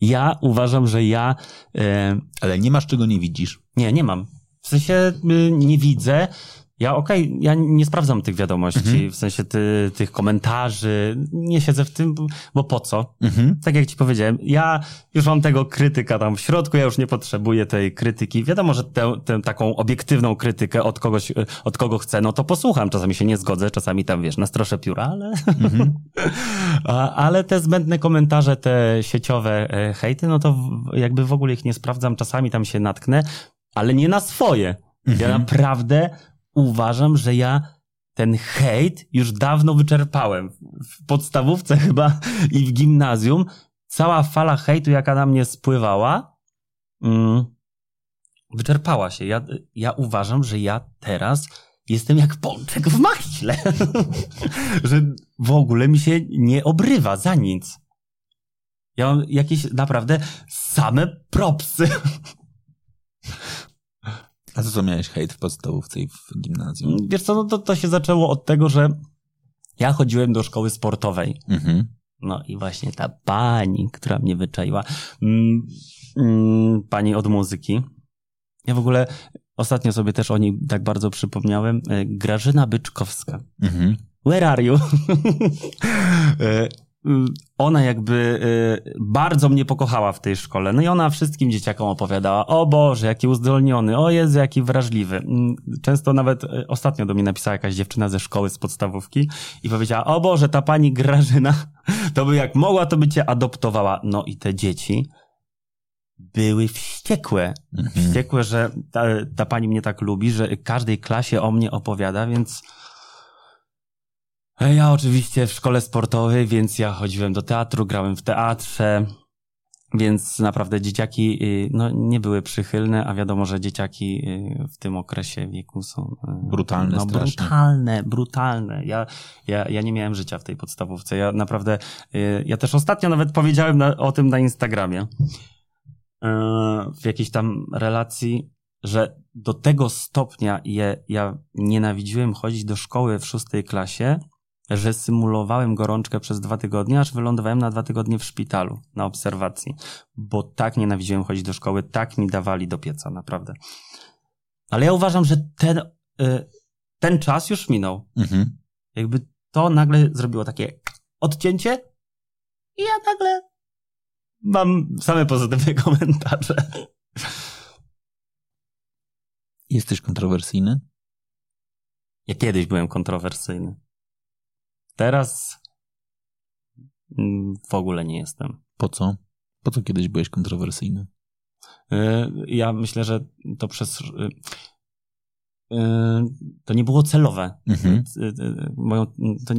Ja uważam, że ja e, Ale nie masz czego nie widzisz. Nie, nie mam. W sensie y, nie widzę. Ja okej, ja nie sprawdzam tych wiadomości, Mhm. w sensie ty, tych komentarzy. Nie siedzę w tym, bo po co? Mhm. Tak jak ci powiedziałem, ja już mam tego krytyka tam w środku, ja już nie potrzebuję tej krytyki. Wiadomo, że tę, tę taką obiektywną krytykę od kogoś, od kogo chcę, no to posłucham. Czasami się nie zgodzę, czasami tam, wiesz, nastroszę pióra, ale... Mhm. Ale te zbędne komentarze, te sieciowe e, hejty, no to jakby w ogóle ich nie sprawdzam, czasami tam się natknę, ale nie na swoje. Ja Mhm. naprawdę uważam, że ja ten hejt już dawno wyczerpałem. W podstawówce chyba i w gimnazjum cała fala hejtu, jaka na mnie spływała, mm, wyczerpała się. Ja, ja uważam, że ja teraz jestem jak pączek w maśle. że w ogóle mi się nie obrywa za nic. Ja mam jakieś naprawdę same propsy. A co, co miałeś hejt w podstawówce i w gimnazjum? Wiesz co, no to, to się zaczęło od tego, że ja chodziłem do szkoły sportowej. Mhm. No i właśnie ta pani, która mnie wyczaiła, mm, mm, pani od muzyki. Ja w ogóle ostatnio sobie też o niej tak bardzo przypomniałem. e, Grażyna Byczkowska. Mhm. Where are you? Mm, ona jakby e, bardzo mnie pokochała w tej szkole. No i ona wszystkim dzieciakom opowiadała, o Boże, jaki uzdolniony, o Jezu, jaki wrażliwy. Mm, Często nawet e, ostatnio do mnie napisała jakaś dziewczyna ze szkoły, z podstawówki i powiedziała, o Boże, ta pani Grażyna, to by jak mogła, to by cię adoptowała. No i te dzieci były wściekłe. Mhm. Wściekłe, że ta, ta pani mnie tak lubi, że każdej klasie o mnie opowiada, więc ja oczywiście w szkole sportowej, więc ja chodziłem do teatru, grałem w teatrze, więc naprawdę dzieciaki y, no, nie były przychylne, a wiadomo, że dzieciaki y, w tym okresie wieku są y, Brutalne no, brutalne, brutalne. Ja, ja, ja nie miałem życia w tej podstawówce. Ja naprawdę, ja też ostatnio nawet powiedziałem na, o tym na Instagramie w jakiejś tam relacji, że do tego stopnia je, ja nienawidziłem chodzić do szkoły w szóstej klasie, że symulowałem gorączkę przez dwa tygodnie, aż wylądowałem na dwa tygodnie w szpitalu na obserwacji, bo tak nienawidziłem chodzić do szkoły, tak mi dawali do pieca, naprawdę. Ale ja uważam, że ten, y, ten czas już minął. Mhm. Jakby to nagle zrobiło takie odcięcie i ja nagle mam same pozytywne komentarze. Jesteś kontrowersyjny? Ja kiedyś byłem kontrowersyjny. Teraz mm, w ogóle nie jestem. Po co? Po co kiedyś byłeś kontrowersyjny? Y, Ja myślę, że to przez. y, y, To nie było celowe. Mhm. To,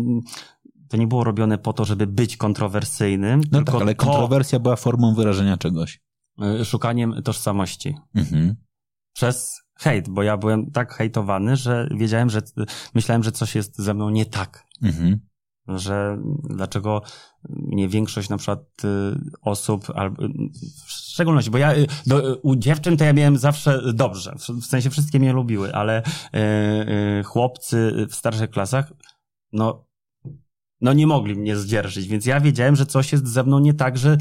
to nie było robione po to, żeby być kontrowersyjnym, No tak, ale to, kontrowersja była formą wyrażenia czegoś. szukaniem tożsamości. Mhm. Przez hejt, bo ja byłem tak hejtowany, że wiedziałem, że myślałem, że coś jest ze mną nie tak. Mhm. że dlaczego nie większość na przykład y, osób, albo, y, szczególności, bo ja y, do, u dziewczyn to ja miałem zawsze dobrze, w, w sensie wszystkie mnie lubiły, ale y, y, chłopcy w starszych klasach, no, no nie mogli mnie zdzierżyć, więc ja wiedziałem, że coś jest ze mną nie tak, że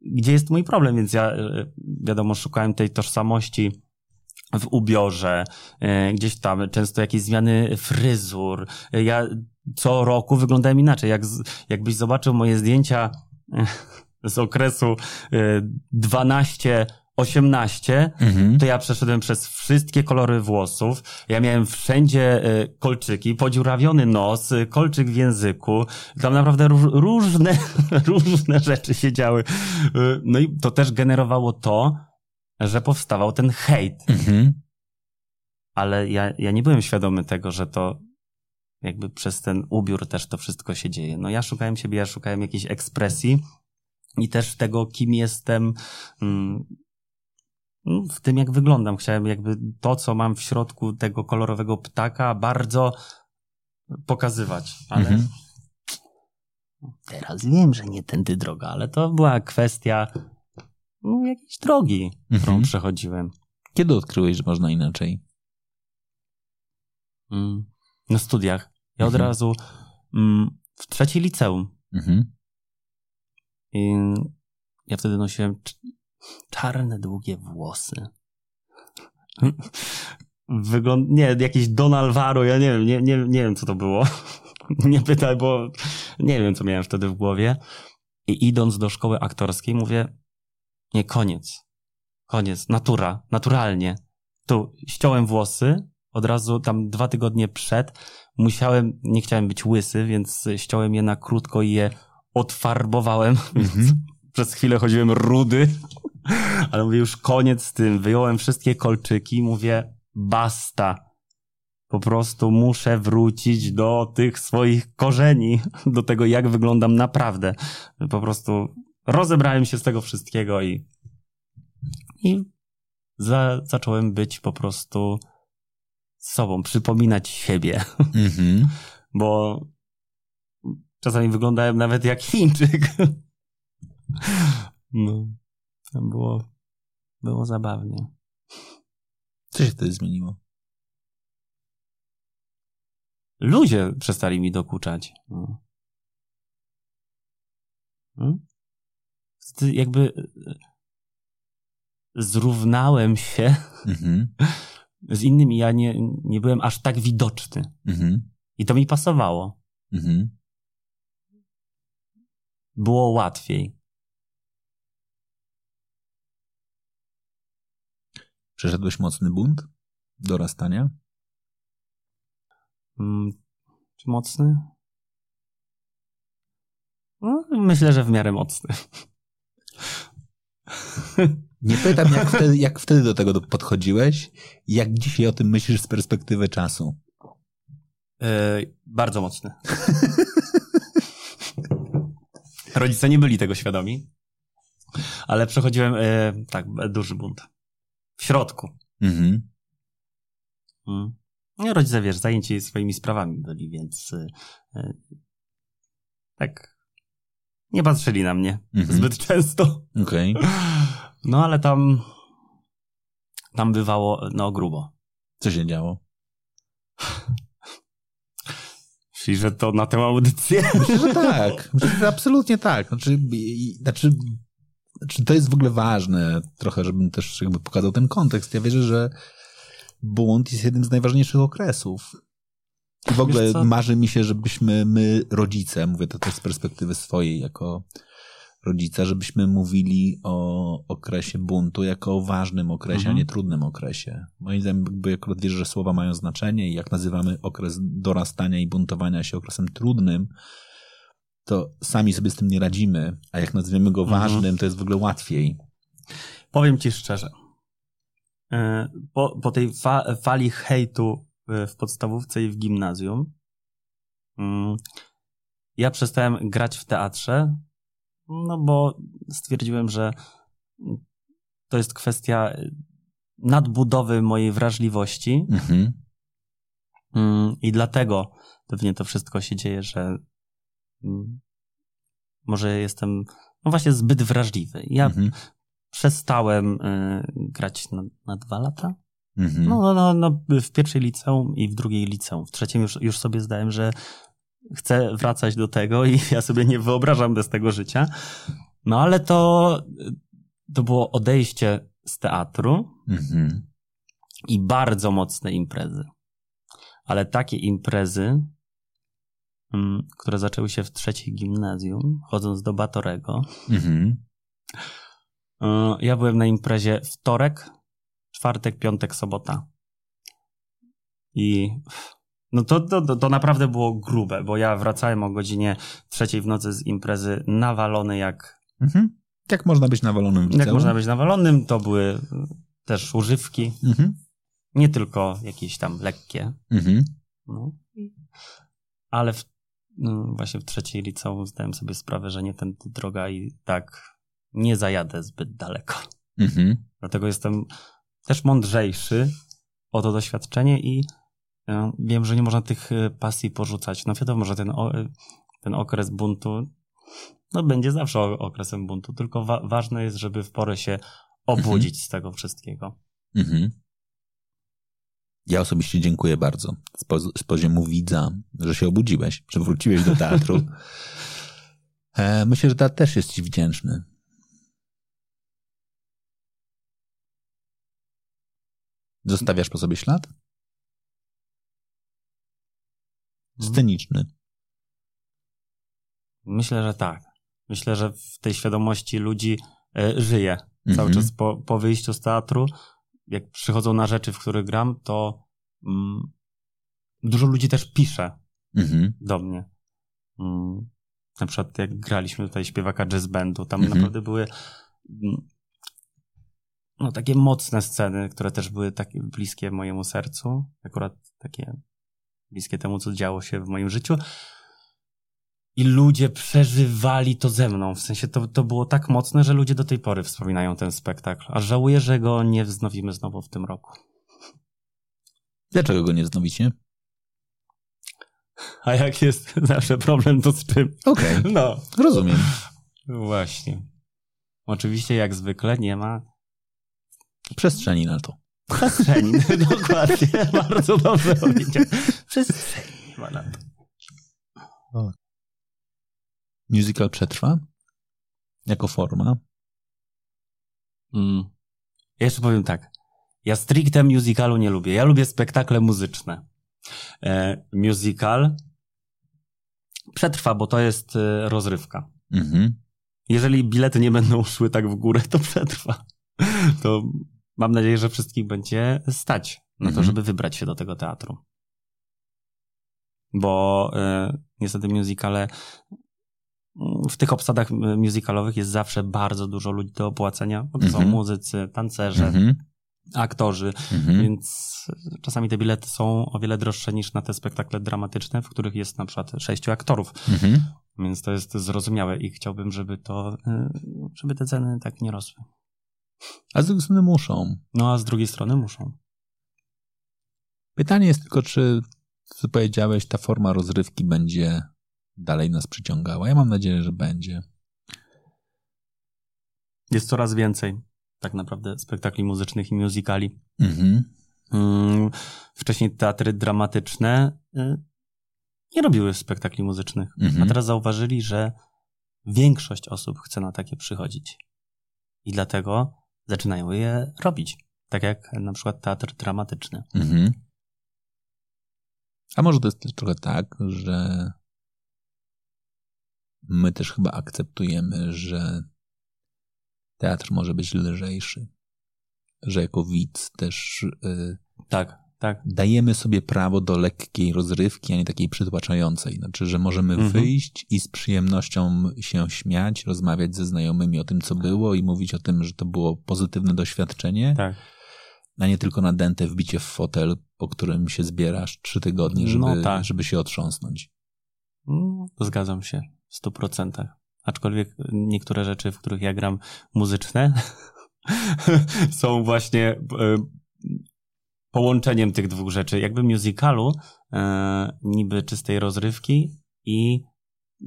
gdzie jest mój problem, więc ja wiadomo szukałem tej tożsamości w ubiorze, y, gdzieś tam często jakieś zmiany fryzur. Y, Ja co roku wyglądałem inaczej. Jak, jakbyś zobaczył moje zdjęcia y, z okresu y, 12-18, Mhm. to ja przeszedłem przez wszystkie kolory włosów. Ja miałem wszędzie kolczyki, podziurawiony nos, kolczyk w języku. Tam naprawdę róż, różne, różne rzeczy się działy. No i to też generowało to, że powstawał ten hejt. Mhm. Ale ja, ja nie byłem świadomy tego, że to jakby przez ten ubiór też to wszystko się dzieje. No ja szukałem siebie, ja szukałem jakiejś ekspresji i też tego, kim jestem, mm, no, w tym, jak wyglądam. Chciałem jakby to, co mam w środku tego kolorowego ptaka, bardzo pokazywać. Ale Mhm. teraz wiem, że nie tędy droga, ale to była kwestia jakiejś drogi, którą Mhm. przechodziłem. Kiedy odkryłeś, że można inaczej? Mm, na studiach. Ja od Mhm. razu mm, w trzeciej liceum. Mhm. I ja wtedy nosiłem cz- czarne, długie włosy. Wygląd... Nie, jakiś Don Alvaro, ja nie wiem, nie, nie, nie wiem co to było. nie pytaj, bo nie wiem co miałem wtedy w głowie. I idąc do szkoły aktorskiej mówię, nie, koniec. Koniec, natura, naturalnie. Tu ściąłem włosy, od razu tam dwa tygodnie przed musiałem, nie chciałem być łysy, więc ściąłem je na krótko i je odfarbowałem, Mhm. przez chwilę chodziłem rudy, ale mówię już koniec z tym, wyjąłem wszystkie kolczyki, mówię basta. Po prostu muszę wrócić do tych swoich korzeni, do tego jak wyglądam naprawdę. Po prostu rozebrałem się z tego wszystkiego i, i za, zacząłem być po prostu sobą, przypominać siebie, Mhm. bo czasami wyglądałem nawet jak Chińczyk. No, tam było, było zabawnie. Co się wtedy zmieniło? Ludzie przestali mi dokuczać. No. Hmm? Jakby e, zrównałem się Mhm. z innymi. Ja nie, nie byłem aż tak widoczny. Mhm. I to mi pasowało. Mhm. Było łatwiej. Przeszedłeś mocny bunt dorastania? Mm, Czy mocny? No, myślę, że w miarę mocny. Nie pytam, jak wtedy, jak wtedy do tego podchodziłeś i jak dzisiaj o tym myślisz z perspektywy czasu. E, bardzo mocny. Rodzice nie byli tego świadomi, ale przechodziłem e, tak, duży bunt. W środku. Mhm. Mm. No, rodzice, wiesz, zajęci swoimi sprawami byli, więc e, tak nie patrzyli na mnie Mhm. zbyt często. Okej. No ale tam tam bywało no grubo. Co się działo? Czyli, że to na tę audycję. Myślę, że tak. Myślę, że absolutnie tak. Znaczy, znaczy, znaczy, to jest w ogóle ważne trochę, żebym też jakby pokazał ten kontekst. Ja wierzę, że bunt jest jednym z najważniejszych okresów. I w ogóle marzy mi się, żebyśmy my, rodzice, mówię to też z perspektywy swojej jako rodzica, żebyśmy mówili o okresie buntu jako o ważnym okresie, Mhm. a nie trudnym okresie. Moim zdaniem jakby akurat wierzę, że słowa mają znaczenie i jak nazywamy okres dorastania i buntowania się okresem trudnym, to sami sobie z tym nie radzimy, a jak nazwiemy go Mhm. ważnym, to jest w ogóle łatwiej. Powiem ci szczerze. E, Po, po tej fa fali hejtu w podstawówce i w gimnazjum, mm, ja przestałem grać w teatrze, no bo stwierdziłem, że to jest kwestia nadbudowy mojej wrażliwości Mhm. mm, i dlatego pewnie to wszystko się dzieje, że mm, może jestem no właśnie zbyt wrażliwy. Ja Mhm. przestałem y, grać na, na dwa lata. Mhm. No, no, no, no, w pierwszej liceum i w drugiej liceum. W trzecim już, już sobie zdałem, że chcę wracać do tego i ja sobie nie wyobrażam bez tego życia. No ale to, to było odejście z teatru Mhm. i bardzo mocne imprezy. Ale takie imprezy, mm, które zaczęły się w trzeciej gimnazjum, chodząc do Batorego. Mhm. Y, Ja byłem na imprezie wtorek, czwartek, piątek, sobota. I no to, to, to, naprawdę było grube, bo ja wracałem o godzinie trzeciej w nocy z imprezy nawalony jak, Mhm. Jak można być nawalonym jak liceum? można być nawalonym. To były y, też używki, Mhm. nie tylko jakieś tam lekkie. Mhm. No. Ale w, no, właśnie w trzeciej liceum zdałem sobie sprawę, że nie tędy droga i tak nie zajadę zbyt daleko. Mhm. Dlatego jestem też mądrzejszy o to doświadczenie i e, wiem, że nie można tych e, pasji porzucać. No wiadomo, że ten, e, ten okres buntu no będzie zawsze okresem buntu, tylko wa- ważne jest, żeby w porę się obudzić z tego wszystkiego. Mhm. Ja osobiście dziękuję bardzo z, poz- z poziomu widza, że się obudziłeś, że wróciłeś do teatru. E, myślę, że teatr też jest ci wdzięczny. Zostawiasz po sobie ślad? Sceniczny. Myślę, że tak. Myślę, że w tej świadomości ludzi e, żyje. Cały Mhm. czas po, po wyjściu z teatru, jak przychodzą na rzeczy, w których gram, to mm, dużo ludzi też pisze Mhm. do mnie. Mm, na przykład jak graliśmy tutaj śpiewaka jazz bandu, tam Mhm. naprawdę były mm, no, takie mocne sceny, które też były takie bliskie mojemu sercu. Akurat takie bliskie temu, co działo się w moim życiu. I ludzie przeżywali to ze mną. W sensie to, to było tak mocne, że ludzie do tej pory wspominają ten spektakl. A żałuję, że go nie wznowimy znowu w tym roku. Dlaczego go nie znowicie? A jak jest zawsze problem, to z czym? Okej, No. rozumiem. Właśnie. Oczywiście, jak zwykle, nie ma Przestrzeni na to. przestrzeni. Dokładnie. Bardzo dobrze powiedział. Przestrzeni ma na to. Musical przetrwa? Jako forma? Mm. Ja jeszcze powiem tak. Ja stricte musicalu nie lubię. Ja lubię spektakle muzyczne. E, musical przetrwa, bo to jest e, rozrywka. Mhm. Jeżeli bilety nie będą szły tak w górę, to przetrwa. To mam nadzieję, że wszystkich będzie stać na to, Mhm. żeby wybrać się do tego teatru. Bo e, niestety musicale mm, w tych obsadach e, musicalowych jest zawsze bardzo dużo ludzi do opłacenia, bo to są Mhm. muzycy, tancerze, Mhm. aktorzy, więc czasami te bilety są o wiele droższe niż na te spektakle dramatyczne, w których jest na przykład sześciu aktorów. Więc to jest zrozumiałe i chciałbym, żeby to, y, żeby te ceny tak nie rosły. A z drugiej strony muszą. No a z drugiej strony muszą. Pytanie jest tylko, czy co powiedziałeś, ta forma rozrywki będzie dalej nas przyciągała. Ja mam nadzieję, że będzie. Jest coraz więcej tak naprawdę spektakli muzycznych i musicali. Mhm. Mm, Wcześniej teatry dramatyczne y, nie robiły spektakli muzycznych, Mhm. a teraz zauważyli, że większość osób chce na takie przychodzić. I dlatego zaczynają je robić. Tak jak na przykład teatr dramatyczny. Mhm. A może to jest też trochę tak, że my też chyba akceptujemy, że teatr może być lżejszy. Że jako widz też y, Tak, tak. dajemy sobie prawo do lekkiej rozrywki, a nie takiej przytłaczającej. Znaczy, że możemy Mhm. wyjść i z przyjemnością się śmiać, rozmawiać ze znajomymi o tym, co było i mówić o tym, że to było pozytywne doświadczenie, tak. a nie tylko nadęte wbicie w fotel, po którym się zbierasz trzy tygodnie, żeby, No tak. żeby się otrząsnąć. Mm, Zgadzam się w stu procentach. Aczkolwiek niektóre rzeczy, w których ja gram muzyczne, są właśnie e, połączeniem tych dwóch rzeczy. Jakby musicalu, e, niby czystej rozrywki i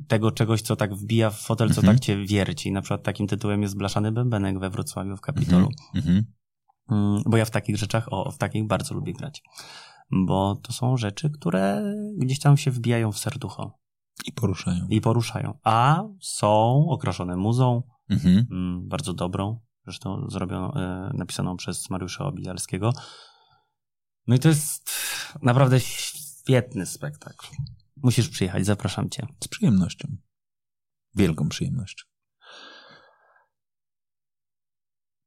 tego czegoś, co tak wbija w fotel, co Mhm. tak cię wierci. Na przykład takim tytułem jest Blaszany Bębenek we Wrocławiu w Kapitolu. Mhm. Mm, Bo ja w takich rzeczach, o, w takich bardzo lubię grać. Bo to są rzeczy, które gdzieś tam się wbijają w serducho I poruszają. i poruszają. A są okraszone muzą, Mhm. mm, bardzo dobrą, zresztą zrobioną, e, napisaną przez Mariusza Obijalskiego. No i to jest naprawdę świetny spektakl. Musisz przyjechać, zapraszam cię. Z przyjemnością. Wielką przyjemnością.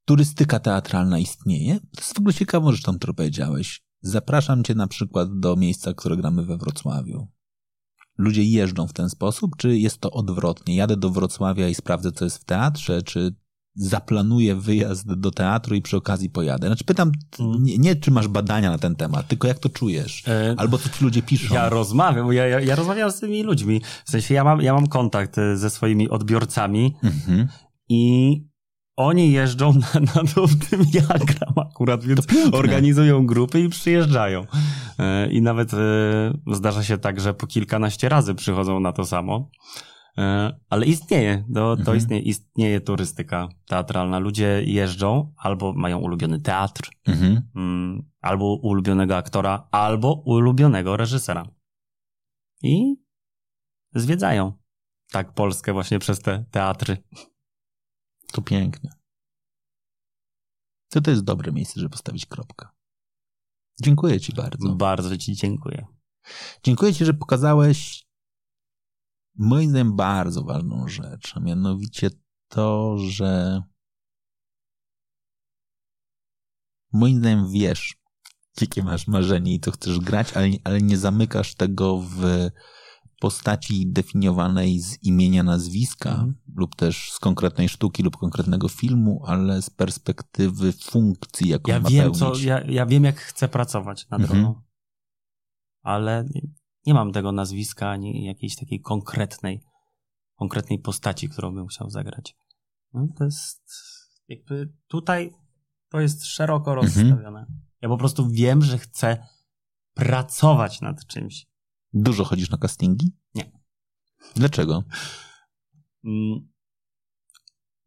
Turystyka teatralna istnieje? To jest w ogóle ciekawą rzeczą, którą powiedziałeś. Zapraszam cię na przykład do miejsca, które gramy we Wrocławiu. Ludzie jeżdżą w ten sposób, czy jest to odwrotnie? Jadę do Wrocławia i sprawdzę, co jest w teatrze, czy zaplanuję wyjazd do teatru i przy okazji pojadę? Znaczy pytam nie, nie czy masz badania na ten temat, tylko jak to czujesz? E, Albo co ci ludzie piszą? Ja rozmawiam, ja, ja, ja rozmawiam z tymi ludźmi. W sensie ja mam, ja mam kontakt e, ze swoimi odbiorcami Mhm. i oni jeżdżą na, na to, w tym ja gram akurat, więc organizują grupy i przyjeżdżają. E, I nawet zdarza się tak, że po kilkanaście razy przychodzą na to samo. E, Ale istnieje, to, to Mhm. istnieje, istnieje turystyka teatralna. Ludzie jeżdżą albo mają ulubiony teatr, Mhm. mm, albo ulubionego aktora, albo ulubionego reżysera. I zwiedzają tak Polskę właśnie przez te teatry. To piękne. To to jest dobre miejsce, żeby postawić kropkę. Dziękuję Ci bardzo. Bardzo Ci dziękuję. Dziękuję Ci, że pokazałeś moim zdaniem bardzo ważną rzecz, a mianowicie to, że moim zdaniem wiesz, jakie masz marzenie i co chcesz grać, ale, ale nie zamykasz tego w postaci definiowanej z imienia, nazwiska Mhm. lub też z konkretnej sztuki lub konkretnego filmu, ale z perspektywy funkcji, jaką Ja ma wiem, pełnić. co, ja, ja wiem, jak chcę pracować nad Mhm. rolą, ale nie, mam tego nazwiska ani jakiejś takiej konkretnej, konkretnej postaci, którą bym chciał zagrać. No, to jest jakby tutaj to jest szeroko Mhm. rozstawione. Ja po prostu wiem, że chcę pracować nad czymś. Dużo chodzisz na castingi? Nie. Dlaczego? Mm,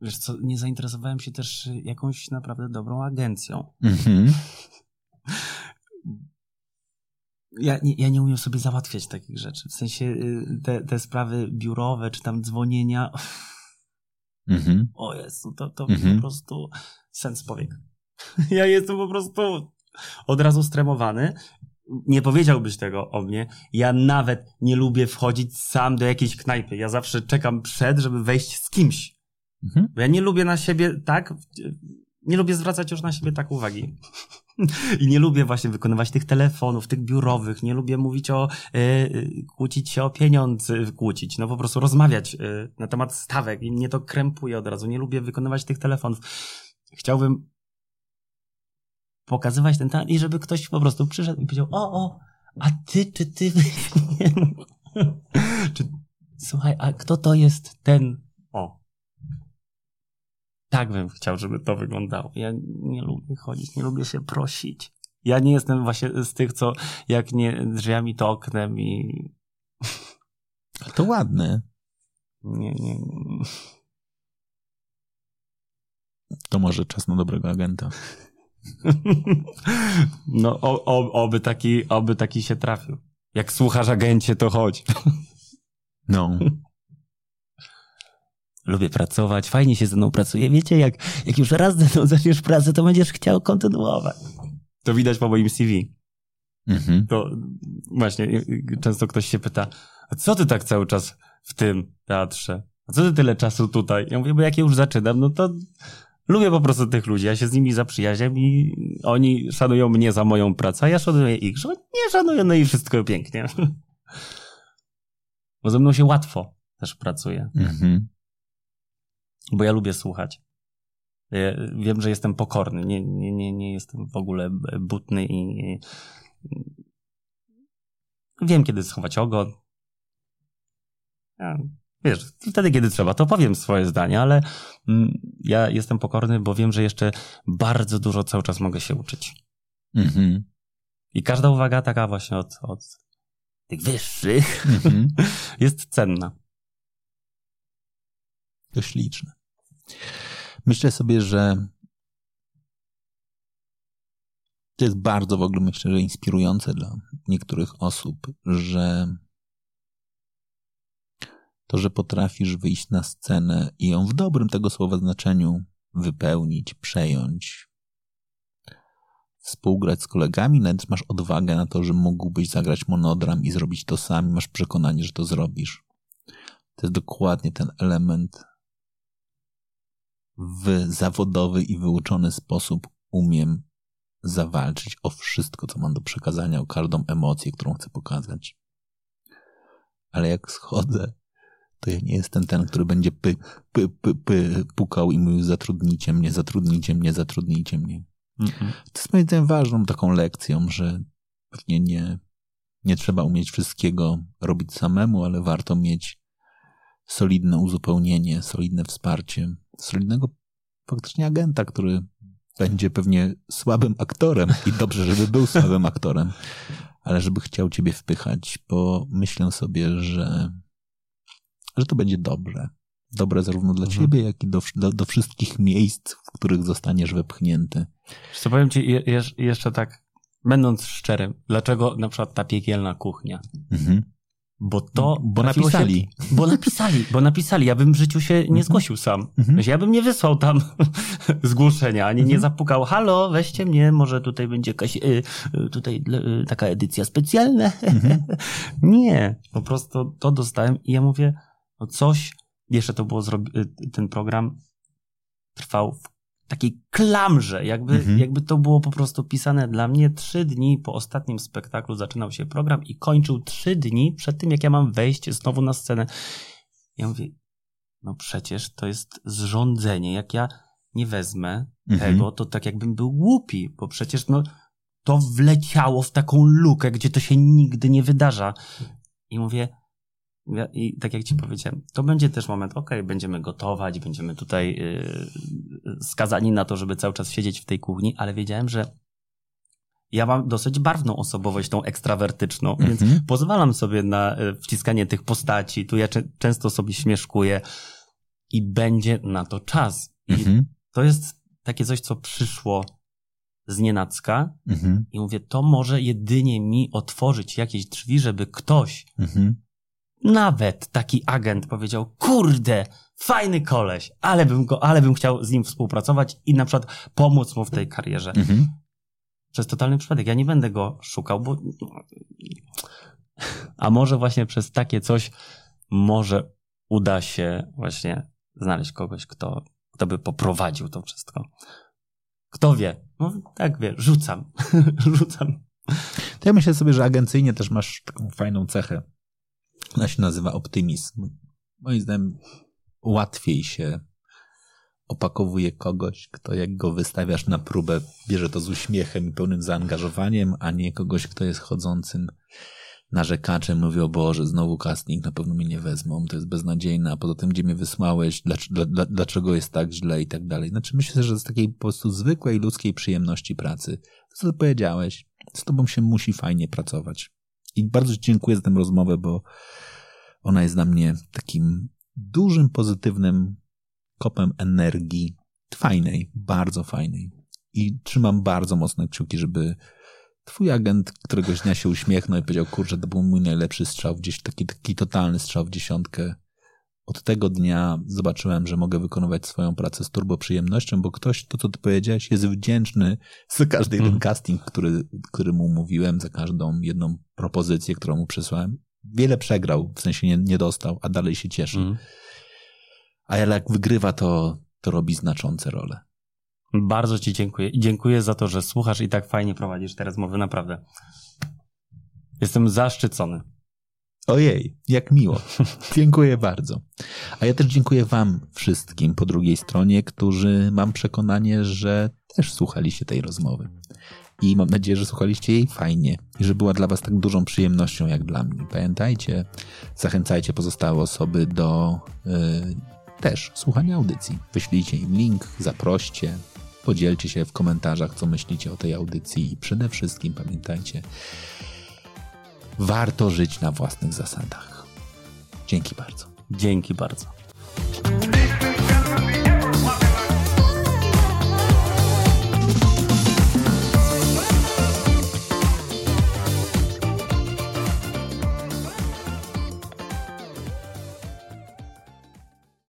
Wiesz co, nie zainteresowałem się też jakąś naprawdę dobrą agencją. Mhm. Ja nie, ja nie umiem sobie załatwiać takich rzeczy. W sensie y, te, te sprawy biurowe, czy tam dzwonienia. Mhm. O Jezu, to, to Mhm. po prostu sens powiek. Ja jestem po prostu od razu stremowany. Nie powiedziałbyś tego o mnie. Ja nawet nie lubię wchodzić sam do jakiejś knajpy. Ja zawsze czekam przed, żeby wejść z kimś. Mhm. Bo ja nie lubię na siebie tak, nie lubię zwracać już na siebie tak uwagi. I nie lubię właśnie wykonywać tych telefonów, tych biurowych, nie lubię mówić o, y, kłócić się o pieniądze, kłócić, no po prostu rozmawiać y, na temat stawek. I mnie to krępuje od razu, nie lubię wykonywać tych telefonów. Chciałbym pokazywać ten temat i żeby ktoś po prostu przyszedł i powiedział, o, o, a ty, czy ty, czy, słuchaj, a kto to jest ten, o, tak bym chciał, żeby to wyglądało. Ja nie lubię chodzić, nie lubię się prosić. Ja nie jestem właśnie z tych, co jak nie drzwiami, to oknem i To ładne. nie, nie. To może czas na dobrego agenta. No, o, o, oby, taki, oby taki się trafił. Jak słuchasz agencie, to chodź. No. Lubię pracować, fajnie się ze mną pracuje. Wiecie, jak, jak już raz ze mną zaczniesz pracę, to będziesz chciał kontynuować. To widać po moim CV. Mhm. To właśnie y, y, często ktoś się pyta, a co ty tak cały czas w tym teatrze? A co ty tyle czasu tutaj? Ja mówię, bo jak ja już zaczynam, no to lubię po prostu tych ludzi. Ja się z nimi zaprzyjaźniam i oni szanują mnie za moją pracę, a ja szanuję ich, że nie szanują, no i wszystko pięknie. Bo ze mną się łatwo też pracuje, Mhm. Bo ja lubię słuchać. Wiem, że jestem pokorny, nie, nie, nie, nie jestem w ogóle butny i, i wiem, kiedy schować ogon. Ja, wiesz, wtedy, kiedy trzeba, to powiem swoje zdanie, ale mm, ja jestem pokorny, bo wiem, że jeszcze bardzo dużo cały czas mogę się uczyć. Mhm. I każda uwaga taka właśnie od, od tych wyższych Mhm. jest cenna. Dość liczne. Myślę sobie, że to jest bardzo w ogóle, myślę, że inspirujące dla niektórych osób, że to, że potrafisz wyjść na scenę i ją w dobrym tego słowa znaczeniu wypełnić, przejąć, współgrać z kolegami, nawet masz odwagę na to, że mógłbyś zagrać monodram i zrobić to sam, masz przekonanie, że to zrobisz. To jest dokładnie ten element w zawodowy i wyuczony sposób umiem zawalczyć o wszystko, co mam do przekazania, o każdą emocję, którą chcę pokazać. Ale jak schodzę, to ja nie jestem ten, który będzie py, py, py, py, pukał i mówił zatrudnijcie mnie, zatrudnijcie mnie, zatrudnijcie mnie. Mm-mm. To jest moim zdaniem ważną taką lekcją, że pewnie nie, nie trzeba umieć wszystkiego robić samemu, ale warto mieć solidne uzupełnienie, solidne wsparcie, solidnego faktycznie agenta, który będzie pewnie słabym aktorem i dobrze, żeby był słabym aktorem, ale żeby chciał ciebie wpychać, bo myślę sobie, że, że to będzie dobre. Dobre zarówno dla Mhm. ciebie, jak i do, do, do wszystkich miejsc, w których zostaniesz wepchnięty. Co powiem ci je, jeszcze tak, będąc szczerym, dlaczego na przykład ta piekielna kuchnia? Mhm. Bo to. Bo napisali. Się, bo napisali, bo napisali. Ja bym w życiu się nie Mhm. zgłosił sam. Mhm. Ja bym nie wysłał tam zgłoszenia, ani nie Mhm. zapukał, halo, weźcie mnie, może tutaj będzie jakaś, y, y, tutaj y, taka edycja specjalna. Mhm. nie, po prostu to dostałem i ja mówię, no coś, jeszcze to było, y, ten program trwał w takiej klamrze, jakby, Mhm. jakby to było po prostu pisane dla mnie. Trzy dni po ostatnim spektaklu zaczynał się program i kończył trzy dni przed tym, jak ja mam wejść znowu na scenę. Ja mówię, no przecież to jest zrządzenie. Jak ja nie wezmę Mhm. tego, to tak jakbym był głupi, bo przecież no, to wleciało w taką lukę, gdzie to się nigdy nie wydarza. I mówię, i tak jak ci powiedziałem, to będzie też moment, okej, będziemy gotować, będziemy tutaj yy, skazani na to, żeby cały czas siedzieć w tej kuchni, ale wiedziałem, że ja mam dosyć barwną osobowość, tą ekstrawertyczną, więc Mhm. pozwalam sobie na y, wciskanie tych postaci, tu ja często sobie śmieszkuję i będzie na to czas. I Mhm. to jest takie coś, co przyszło z nienacka Mhm. i mówię, to może jedynie mi otworzyć jakieś drzwi, żeby ktoś. Nawet taki agent powiedział, kurde, fajny koleś, ale bym go, ale bym chciał z nim współpracować i na przykład pomóc mu w tej karierze. Mhm. Przez totalny przypadek. Ja nie będę go szukał, bo. A może właśnie przez takie coś, może uda się właśnie znaleźć kogoś, kto, kto by poprowadził to wszystko. Kto wie? No tak wie, rzucam. rzucam. To ja myślę sobie, że agencyjnie też masz taką fajną cechę. Ona się nazywa optymizm. Moim zdaniem łatwiej się opakowuje kogoś, kto jak go wystawiasz na próbę, bierze to z uśmiechem i pełnym zaangażowaniem, a nie kogoś, kto jest chodzącym narzekaczem, mówi o Boże, znowu casting, na pewno mnie nie wezmą, to jest beznadziejne, a poza tym, gdzie mnie wysłałeś, dlaczego, dla, dlaczego jest tak źle i tak dalej. Znaczy myślę, że z takiej po prostu zwykłej ludzkiej przyjemności pracy, co ty powiedziałeś, z tobą się musi fajnie pracować. I bardzo dziękuję za tę rozmowę, bo ona jest dla mnie takim dużym, pozytywnym kopem energii. Fajnej, bardzo fajnej. I trzymam bardzo mocne kciuki, żeby twój agent któregoś dnia się uśmiechnął i powiedział, kurczę, to był mój najlepszy strzał, gdzieś taki, taki totalny strzał w dziesiątkę. Od tego dnia zobaczyłem, że mogę wykonywać swoją pracę z turbo przyjemnością, bo ktoś, to co ty powiedziałeś, jest wdzięczny za każdy jeden Mhm. casting, który, który mu mówiłem, za każdą jedną propozycję, którą mu przysłałem. Wiele przegrał, w sensie nie, nie dostał, a dalej się cieszy. Mm. A jak wygrywa, to, to robi znaczące role. Bardzo Ci dziękuję. I dziękuję za to, że słuchasz i tak fajnie prowadzisz te rozmowy, naprawdę. Jestem zaszczycony. Ojej, jak miło. Dziękuję bardzo. A ja też dziękuję Wam wszystkim po drugiej stronie, którzy mam przekonanie, że też słuchaliście tej rozmowy. I mam nadzieję, że słuchaliście jej fajnie i że była dla Was tak dużą przyjemnością jak dla mnie. Pamiętajcie, zachęcajcie pozostałe osoby do y, też słuchania audycji. Wyślijcie im link, zaproście, podzielcie się w komentarzach, co myślicie o tej audycji i przede wszystkim pamiętajcie, warto żyć na własnych zasadach. Dzięki bardzo. Dzięki bardzo.